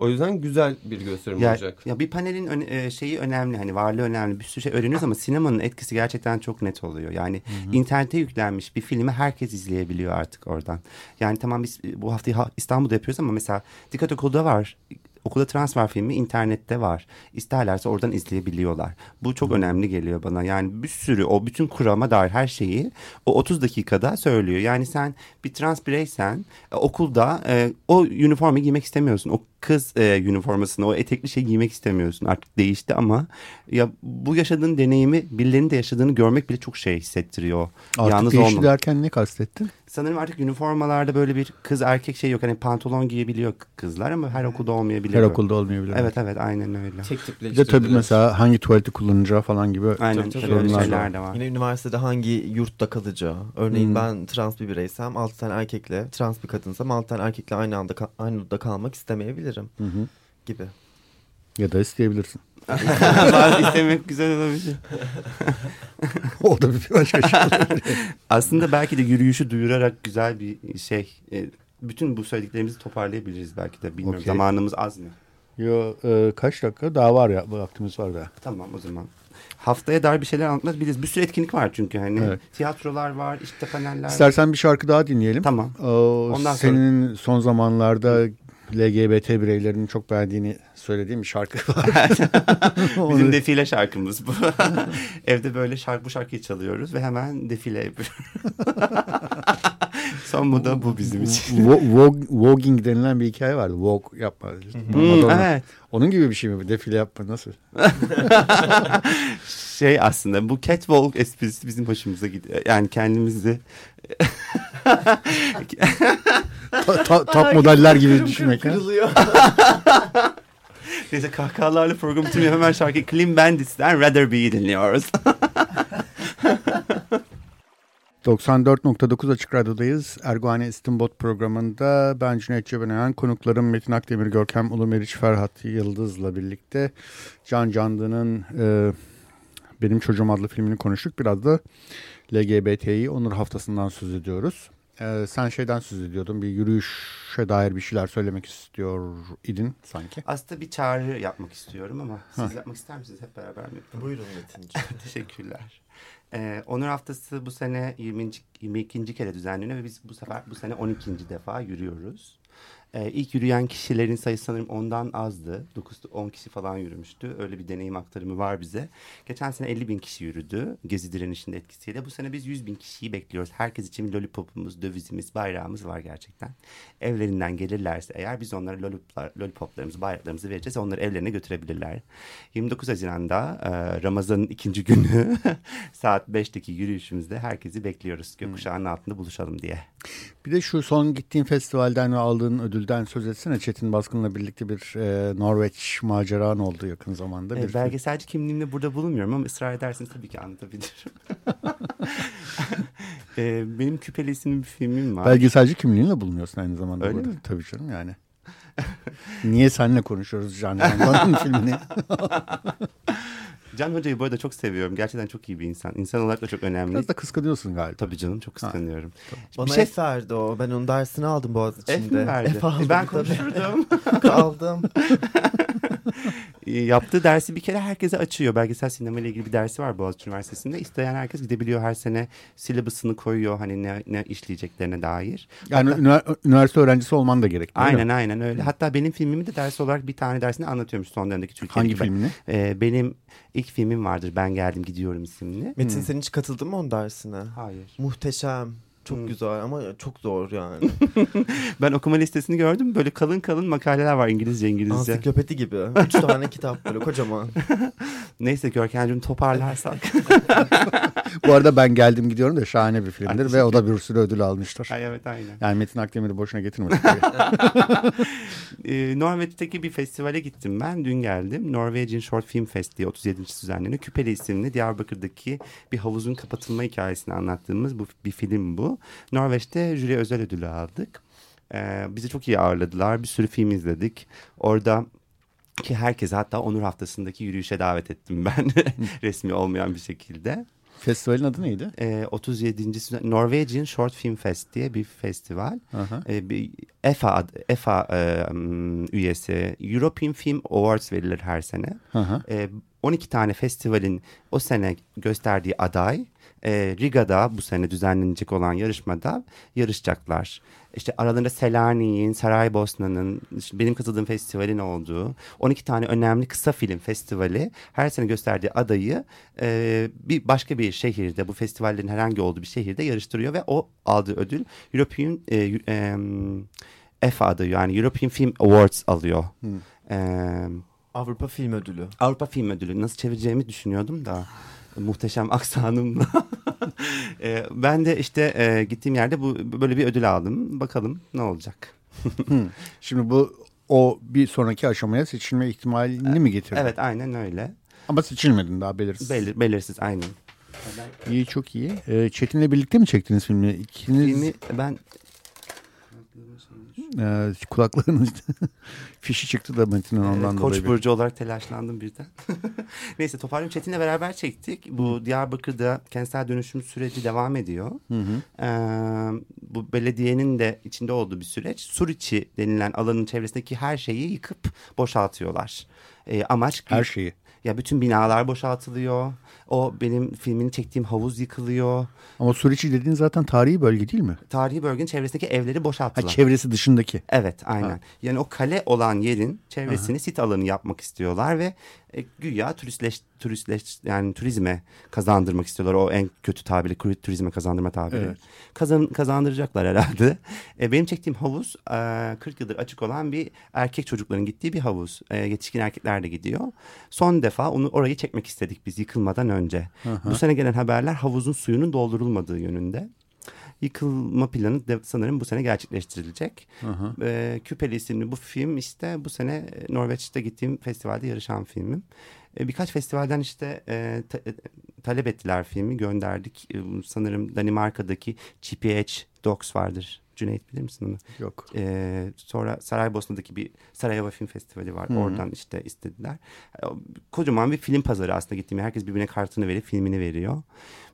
Speaker 6: O yüzden güzel bir gösterim
Speaker 4: Ya,
Speaker 6: olacak.
Speaker 4: ya bir panelin öne- e, şeyi önemli hani varlığı önemli bir sürü şey öğreniyoruz ama sinemanın etkisi gerçekten çok net oluyor. Yani internete yüklenmiş bir filmi herkes izleyebiliyor artık oradan. Yani tamam biz e, bu haftayı ha- İstanbul'da yapıyoruz ama mesela Dikkat Okul'da var. Okulda transfer filmi internette var. İsterlerse oradan izleyebiliyorlar. Bu çok önemli geliyor bana. Yani bir sürü o bütün kurama dair her şeyi o 30 dakikada söylüyor. Yani sen bir trans bireysen e, okulda e, o üniformayı giymek istemiyorsun. O kız e, üniformasını, o etekli şey giymek istemiyorsun. Artık değişti ama ya bu yaşadığın deneyimi birilerinin de yaşadığını görmek bile çok şey hissettiriyor.
Speaker 2: Artık
Speaker 4: Yalnız
Speaker 2: değişti
Speaker 4: olma.
Speaker 2: derken ne kastettin?
Speaker 4: Sanırım artık üniformalarda böyle bir kız erkek şey yok. Hani pantolon giyebiliyor kızlar ama her okulda olmayabiliyor.
Speaker 2: Her okulda olmayabilir.
Speaker 4: Evet evet aynen öyle.
Speaker 6: Tek
Speaker 2: Bir de
Speaker 6: tipleştirdiler.
Speaker 2: tabii mesela hangi tuvaleti kullanacağı falan gibi
Speaker 4: Aynen
Speaker 6: tabii,
Speaker 4: tabii, şeyler de var.
Speaker 3: Yine üniversitede hangi yurtta kalacağı. Örneğin
Speaker 2: Hmm.
Speaker 3: ben trans bir bireysem 6 tane erkekle, trans bir kadınsam 6 tane erkekle aynı anda aynı yurtta kalmak istemeyebilirim
Speaker 2: Hı hı.
Speaker 3: gibi.
Speaker 2: Ya da isteyebilirsin.
Speaker 4: Bazen istemek güzel olabilir.
Speaker 2: o da bir başka şey.
Speaker 4: Aslında belki de yürüyüşü duyurarak güzel bir şey. e, bütün bu söylediklerimizi toparlayabiliriz belki de. Bilmiyorum
Speaker 2: Okey.
Speaker 4: zamanımız az mı?
Speaker 2: Yo, e, kaç dakika? Daha var ya. Vaktimiz var daha.
Speaker 4: Tamam o zaman. Haftaya dair bir şeyler anlatabiliriz. Bir sürü etkinlik var çünkü hani.
Speaker 2: Evet.
Speaker 4: Tiyatrolar var, işte paneller var.
Speaker 2: İstersen bir şarkı daha dinleyelim.
Speaker 4: Tamam.
Speaker 2: O,
Speaker 4: Ondan
Speaker 2: senin son zamanlarda LGBT bireylerinin çok beğendiğini söylediğim bir şarkı var.
Speaker 4: Bizim defile şarkımız bu. Evde böyle şarkı bu şarkıyı çalıyoruz ve hemen defile yapıyoruz. Son moda bu bizim için.
Speaker 2: Vogue- Voguing denilen bir hikaye vardı. Vogue yapma.
Speaker 4: Hmm, evet.
Speaker 2: Onun gibi bir şey mi? Defile yapma nasıl?
Speaker 4: Şey aslında bu catwalk esprisi bizim hoşumuza gidiyor. Yani kendimizi
Speaker 2: Ta- ta- top modeller gibi düşünmek.
Speaker 5: Kırılıyor.
Speaker 4: Neyse kahkahalarla programı bitiriyor. Hemen şarkı Clean Bandits'ten Rather Be'yi dinliyoruz.
Speaker 2: 94.9 Açık Radyo'dayız. Erguhane İstinbot programında ben Cüneyt Cebenayan, konuklarım Metin Akdemir, Görkem Ulumeriç, Ferhat Yıldız'la birlikte Can Candı'nın e, Benim Çocuğum adlı filmini konuştuk. Biraz da LGBTİ Onur Haftası'ndan söz ediyoruz. E, sen şeyden söz ediyordun, bir yürüyüşe dair bir şeyler söylemek istiyor idin sanki.
Speaker 4: Aslında bir çağrı yapmak istiyorum ama siz yapmak ister misiniz? Hep beraber mi yapalım?
Speaker 5: Buyurun Metin'ciğim.
Speaker 4: Teşekkürler. Ee, Onur Haftası bu sene 20. 22. kere düzenleniyor ve biz bu sefer bu sene 12. defa yürüyoruz. Ee, ilk yürüyen kişilerin sayısı sanırım ondan azdı. 9-10 kişi falan yürümüştü. Öyle bir deneyim aktarımı var bize. Geçen sene 50 bin kişi yürüdü Gezi direnişinin etkisiyle. Bu sene biz 100 bin kişiyi bekliyoruz. Herkes için lollipopumuz, dövizimiz, bayrağımız var gerçekten. Evlerinden gelirlerse eğer biz onlara lollipoplar, lollipoplarımızı, bayraklarımızı vereceğiz. Onları evlerine götürebilirler. 29 Haziran'da e, Ramazan'ın ikinci günü saat 5'teki yürüyüşümüzde herkesi bekliyoruz. Gökkuşağının altında buluşalım diye.
Speaker 2: Bir de şu son gittiğin festivalden ve aldığın ödülden söz etsene. Çetin Baskın'la birlikte bir e, Norveç maceran oldu yakın zamanda.
Speaker 4: E,
Speaker 2: Bir
Speaker 4: belgeselci kimliğimle burada bulunmuyorum ama ısrar ederseniz tabii ki anlatabilirim. e, benim Küpeli isimli bir filmim var.
Speaker 2: Belgeselci kimliğinle bulunuyorsun aynı zamanda.
Speaker 4: Öyle
Speaker 2: burada.
Speaker 4: mi?
Speaker 2: Tabii canım yani. Niye seninle konuşuyoruz Can filmini?
Speaker 4: Can Hoca'yı bu arada çok seviyorum. Gerçekten çok iyi bir insan. İnsan olarak da çok önemli.
Speaker 2: Biraz da kıskanıyorsun galiba.
Speaker 4: Tabii canım çok kıskanıyorum.
Speaker 5: Bana
Speaker 4: Bir şey-
Speaker 5: F verdi o. Ben onun dersini aldım Boğaziçi'nde.
Speaker 4: F mi verdi?
Speaker 5: F aldım
Speaker 4: E, ben konuşurdum.
Speaker 5: Kaldım.
Speaker 4: E, Yaptığı dersi bir kere herkese açıyor. Belgesel sinema ile ilgili bir dersi var Boğaziçi Üniversitesi'nde. İsteyen herkes gidebiliyor her sene. Syllabus'ını koyuyor hani ne, ne işleyeceklerine dair.
Speaker 2: Yani ünivers- üniversite öğrencisi olman da gerek. mi?
Speaker 4: Aynen aynen öyle. Hatta benim filmimi de ders olarak bir tane dersini anlatıyormuş son dönemdeki Türkiye'deki.
Speaker 2: Hangi filmini?
Speaker 4: Ee, benim ilk filmim vardır Ben Geldim Gidiyorum isimli.
Speaker 5: Metin sen hiç katıldın mı onun dersine?
Speaker 4: Hayır.
Speaker 5: Muhteşem. Çok
Speaker 4: Hmm.
Speaker 5: güzel ama çok zor yani.
Speaker 4: Ben okuma listesini gördüm. Böyle kalın kalın makaleler var İngilizce İngilizce.
Speaker 5: Ansiklopedi gibi. Üç tane kitap böyle kocaman.
Speaker 4: Neyse Görkem'cim toparlarsak.
Speaker 2: Bu arada ben geldim gidiyorum da şahane bir filmdir
Speaker 4: Ay,
Speaker 2: ve o da bir sürü ödül almıştır.
Speaker 4: Ay evet aynen.
Speaker 2: Yani Metin Akdemir'i boşuna getirmedik.
Speaker 4: Ee, Norveç'teki bir festivale gittim ben. Dün geldim. Norwegian Short Film Fest diye 37. düzenleniyor. Küpeli isimli Diyarbakır'daki bir havuzun kapatılma hikayesini anlattığımız bu bir film bu. Norveç'te jüri özel ödülü aldık. Ee, bizi çok iyi ağırladılar. Bir sürü film izledik. Orada ki herkese hatta Onur Haftası'ndaki yürüyüşe davet ettim ben. Resmi olmayan bir şekilde.
Speaker 2: Festivalin adı neydi?
Speaker 4: Ee, 37. düzen- Norwegian Short Film Fest diye bir festival.
Speaker 2: Aha.
Speaker 4: Ee, bir EFA, ad- EFA e, üyesi European Film Awards verilir her sene.
Speaker 2: Aha.
Speaker 4: Ee, 12 tane festivalin o sene gösterdiği aday e, Riga'da bu sene düzenlenecek olan yarışmada yarışacaklar. İşte aralarında Selanik'in, Saraybosna'nın, işte benim katıldığım festivalin olduğu 12 tane önemli kısa film festivali her sene gösterdiği adayı e, bir başka bir şehirde bu festivallerin herhangi olduğu bir şehirde yarıştırıyor ve o aldığı ödül European e, e, EFA adayı yani European Film Awards alıyor. E,
Speaker 5: Avrupa Film Ödülü.
Speaker 4: Avrupa Film Ödülü nasıl çevireceğimi düşünüyordum da muhteşem aksanımla. E, ben de işte e, gittiğim yerde bu böyle bir ödül aldım. Bakalım ne olacak.
Speaker 2: Şimdi bu o bir sonraki aşamaya seçilme ihtimalini mi getirdi?
Speaker 4: Evet aynen öyle.
Speaker 2: Ama seçilmedin daha belirsiz.
Speaker 4: Belir, belirsiz aynen.
Speaker 2: İyi çok iyi. Ee, Çetin'le birlikte mi çektiniz filmi? İkiniz
Speaker 4: Filmi ben
Speaker 2: e, kulaklarınız fişi çıktı da Metin'in ondan
Speaker 4: Koç
Speaker 2: dolayı. bir-
Speaker 4: burcu olarak telaşlandım birden. Neyse toparlayayım Çetin'le beraber çektik. Bu Diyarbakır'da kentsel dönüşüm süreci devam ediyor. Ee, bu belediyenin de içinde olduğu bir süreç. Suriçi denilen alanın çevresindeki her şeyi yıkıp boşaltıyorlar. Ee, amaç
Speaker 2: Her şeyi.
Speaker 4: Ya bütün binalar boşaltılıyor. O benim filmini çektiğim havuz yıkılıyor.
Speaker 2: Ama Suriçi dediğin zaten tarihi bölge değil mi?
Speaker 4: Tarihi bölgenin çevresindeki evleri
Speaker 2: Ha,
Speaker 4: boşalttılar.
Speaker 2: çevresi dışındaki.
Speaker 4: Evet aynen. Yani o kale olan yerin çevresini sit alanı yapmak istiyorlar ve e, güya turistleş, turistleş yani turizme kazandırmak istiyorlar. O en kötü tabiri turizme kazandırma tabiri.
Speaker 2: Evet.
Speaker 4: Kazan, kazandıracaklar herhalde. E, benim çektiğim havuz e, 40 yıldır açık olan bir erkek çocukların gittiği bir havuz. E, yetişkin erkekler de gidiyor. Son defa onu orayı çekmek istedik biz yıkılmadan önce. Bu sene gelen haberler havuzun suyunun doldurulmadığı yönünde. Yıkılma planı de sanırım bu sene gerçekleştirilecek.
Speaker 2: Hı.
Speaker 4: E, Küpeli isimli bu film işte bu sene e, Norveç'te gittiğim festivalde yarışan filmim. E, birkaç festivalden işte e, ta, e, talep ettiler filmi gönderdik. E, sanırım Danimarka'daki GPH Docs vardır. Cüneyt bilir misin onu?
Speaker 2: Yok.
Speaker 4: E, sonra Saraybosna'daki bir Sarayova Film Festivali var.
Speaker 2: Hı hı.
Speaker 4: Oradan işte istediler. Kocaman bir film pazarı aslında gittiğim. Herkes birbirine kartını verip filmini veriyor.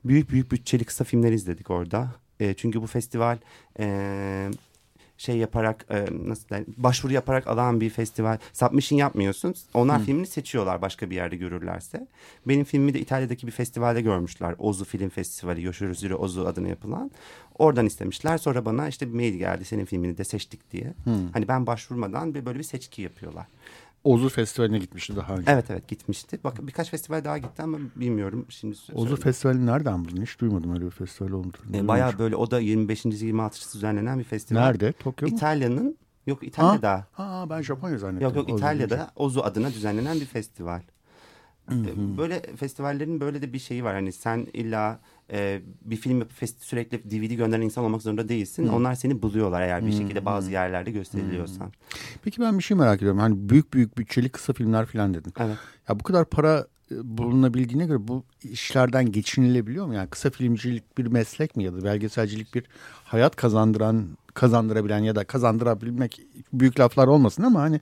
Speaker 4: Büyük büyük bütçeli kısa filmler izledik orada. E, çünkü bu festival e, şey yaparak e, nasıl der, başvuru yaparak alan bir festival. Submission yapmıyorsun. Onlar
Speaker 2: Hı.
Speaker 4: filmini seçiyorlar başka bir yerde görürlerse. Benim filmimi de İtalya'daki bir festivalde görmüşler. Ozu Film Festivali, Yoshirozuru Ozu adına yapılan. Oradan istemişler. Sonra bana işte bir mail geldi senin filmini de seçtik diye.
Speaker 2: Hı.
Speaker 4: Hani ben başvurmadan bir böyle bir seçki yapıyorlar.
Speaker 2: Ozu Festivali'ne gitmişti daha önce.
Speaker 4: Evet evet gitmişti. Bak birkaç festival daha gitti ama bilmiyorum şimdi.
Speaker 2: Ozu
Speaker 4: söyleyeyim.
Speaker 2: Festivali nereden buldun? Hiç duymadım öyle bir festival olduğunu.
Speaker 4: E, bayağı böyle o da 25. 26. düzenlenen bir festival.
Speaker 2: Nerede? Tokyo mu?
Speaker 4: İtalya'nın yok İtalya'da.
Speaker 2: Ha ben Japonya zannettim.
Speaker 4: Yok yok İtalya'da Ozu adına düzenlenen bir festival. Böyle festivallerin böyle de bir şeyi var. Hani sen illa e, bir film yapıp fest- sürekli DVD gönderen insan olmak zorunda değilsin.
Speaker 2: Hı.
Speaker 4: Onlar seni buluyorlar eğer bir şekilde bazı yerlerde gösteriliyorsan.
Speaker 2: Peki ben bir şey merak ediyorum. Hani büyük büyük bütçeli kısa filmler falan dedin.
Speaker 4: Evet.
Speaker 2: Ya bu kadar para bulunabildiğine göre bu işlerden geçinilebiliyor mu? Yani kısa filmcilik bir meslek mi ya da belgeselcilik bir hayat kazandıran, kazandırabilen ya da kazandırabilmek büyük laflar olmasın ama hani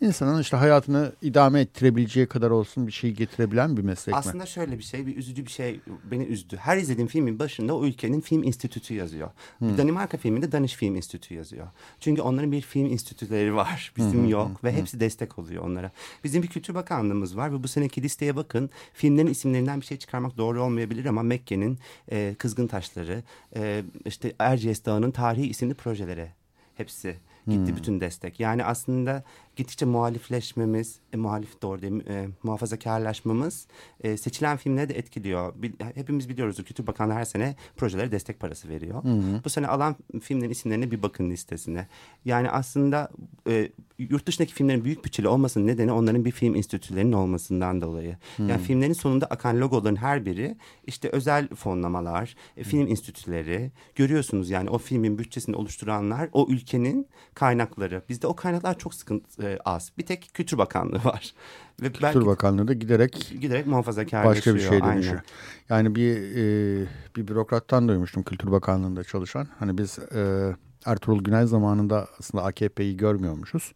Speaker 2: insanın işte hayatını idame ettirebileceği kadar olsun bir şey getirebilen bir meslek mi?
Speaker 4: Aslında şöyle bir şey, bir üzücü bir şey beni üzdü. Her izlediğim filmin başında o ülkenin film enstitüsü yazıyor.
Speaker 2: Hmm.
Speaker 4: Danimarka filminde Danish Film Enstitüsü yazıyor. Çünkü onların bir film enstitüleri var, bizim
Speaker 2: hı,
Speaker 4: yok ve hepsi destek oluyor onlara. Bizim bir Kültür Bakanlığımız var ve bu seneki listeye bakın. Filmlerin isimlerinden bir şey çıkarmak doğru olmayabilir ama Mekke'nin e, Kızgın Taşları, e, işte Erciyes Dağı'nın tarihi isimli projelere hepsi gitti
Speaker 2: Hmm.
Speaker 4: bütün destek. Yani aslında gittikçe muhalifleşmemiz, e, muhalif doğru değil, e, muhafazakarlaşmamız e, seçilen filmleri de etkiliyor. Bil- hepimiz biliyoruz Kültür Bakanlığı her sene projelere destek parası veriyor.
Speaker 2: Hı hı.
Speaker 4: Bu sene alan filmlerin isimlerine bir bakın listesine. Yani aslında e, yurt dışındaki filmlerin büyük bütçeli olmasının nedeni onların bir film enstitülerinin olmasından dolayı. Yani filmlerin sonunda akan logoların her biri işte özel fonlamalar, e, film enstitüleri. Görüyorsunuz yani o filmin bütçesini oluşturanlar o ülkenin kaynakları. Bizde o kaynaklar çok sıkıntı e, az. Bir tek Kültür Bakanlığı var. Ve
Speaker 2: Kültür Bakanlığı da giderek
Speaker 4: giderek muhafazakarlaşıyor.
Speaker 2: başka bir
Speaker 4: aynen.
Speaker 2: dönüşüyor. Yani bir e, bir bürokrattan duymuştum Kültür Bakanlığı'nda çalışan. Hani biz e, Ertuğrul Günay zamanında aslında AKP'yi görmüyormuşuz.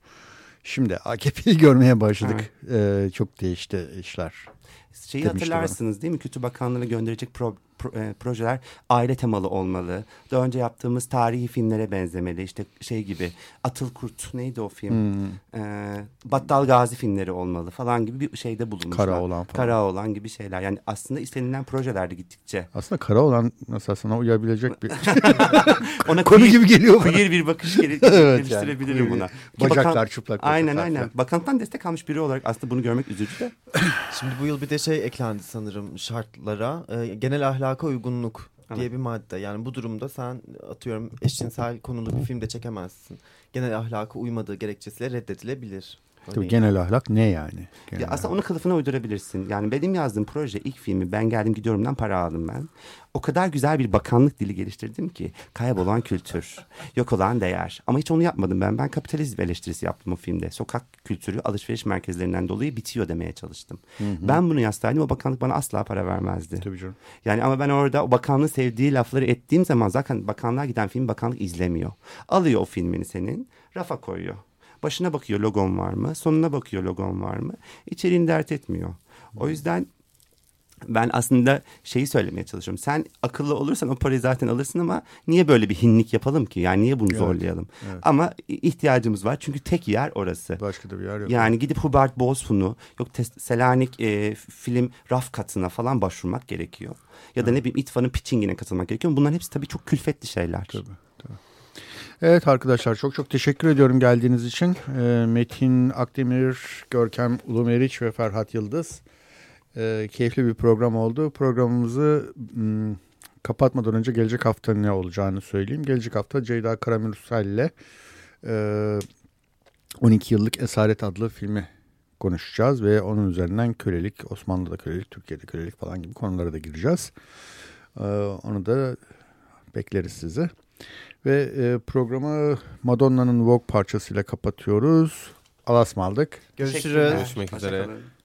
Speaker 2: Şimdi AKP'yi görmeye başladık. E, çok değişti işler.
Speaker 4: Şeyi hatırlarsınız değil mi? Kültür Bakanlığı'na gönderecek pro- projeler aile temalı olmalı. Daha önce yaptığımız tarihi filmlere benzemeli. İşte şey gibi Atıl Kurt neydi o film?
Speaker 2: Hmm,
Speaker 4: Ee, Battal Gazi filmleri olmalı falan gibi bir şeyde bulunmuşlar.
Speaker 2: Kara olan falan.
Speaker 4: Kara olan gibi şeyler. Yani aslında istenilen projelerde gittikçe.
Speaker 2: Aslında kara olan mesela sana uyabilecek bir
Speaker 4: Ona
Speaker 2: konu
Speaker 4: queer-
Speaker 2: gibi geliyor bana.
Speaker 4: queer bir bakış gel-
Speaker 2: Evet
Speaker 4: geliştirebilirim
Speaker 2: yani,
Speaker 4: buna. Ki
Speaker 2: Bacaklar
Speaker 4: bakan-
Speaker 2: çıplak.
Speaker 4: Aynen
Speaker 2: bacaklar
Speaker 4: aynen.
Speaker 2: falan.
Speaker 4: Bakanlıktan destek almış biri olarak aslında bunu görmek üzücü de.
Speaker 7: Şimdi bu yıl bir de şey eklendi sanırım şartlara. Ee, genel ahlaka uygunluk diye
Speaker 4: Evet.
Speaker 7: bir madde. Yani bu durumda sen atıyorum eşcinsel konulu bir filmde çekemezsin. Genel ahlaka uymadığı gerekçesiyle reddedilebilir.
Speaker 2: Tabii genel ahlak ne yani? Genel
Speaker 4: Ya aslında onu kılıfına uydurabilirsin. Yani benim yazdığım proje ilk filmi ben geldim gidiyorumdan para aldım ben. O kadar güzel bir bakanlık dili geliştirdim ki kaybolan kültür, yok olan değer. Ama hiç onu yapmadım ben. Ben kapitalizm eleştirisi yaptım o filmde. Sokak kültürü alışveriş merkezlerinden dolayı bitiyor demeye çalıştım. Ben bunu yazsaydım o bakanlık bana asla para vermezdi.
Speaker 2: Tabii canım.
Speaker 4: Yani ama ben orada o bakanlığı sevdiği lafları ettiğim zaman zaten bakanlığa giden film bakanlık izlemiyor. Alıyor o filmini senin rafa koyuyor. Başına bakıyor logon var mı? Sonuna bakıyor logon var mı? İçeriğini dert etmiyor. O yüzden ben aslında şeyi söylemeye çalışıyorum. Sen akıllı olursan o parayı zaten alırsın ama niye böyle bir hinlik yapalım ki? Yani niye bunu
Speaker 2: Evet,
Speaker 4: zorlayalım?
Speaker 2: evet.
Speaker 4: Ama ihtiyacımız var çünkü tek yer orası.
Speaker 2: Başka da bir yer yok.
Speaker 4: Yani gidip Hubert Bozfun'u yok Selanik e, film raf katına falan başvurmak gerekiyor. Ya da ne bileyim İTFA'nın pitchingine katılmak gerekiyor. Bunların hepsi tabii çok külfetli şeyler.
Speaker 2: Tabii. Evet arkadaşlar çok çok teşekkür ediyorum geldiğiniz için. Ee, Metin Akdemir, Görkem Ulumeriç ve Ferhat Yıldız. Ee, keyifli bir program oldu. Programımızı m, kapatmadan önce gelecek hafta ne olacağını söyleyeyim. Gelecek hafta Ceyda Karamürsel ile e, 12 yıllık Esaret adlı filmi konuşacağız ve onun üzerinden kölelik, Osmanlı'da kölelik, Türkiye'de kölelik falan gibi konulara da gireceğiz. Ee, onu da bekleriz sizi. Ve e, programı Madonna'nın Vogue parçasıyla kapatıyoruz. Alasmaldık.
Speaker 7: Görüşürüz.
Speaker 6: Görüşmek üzere.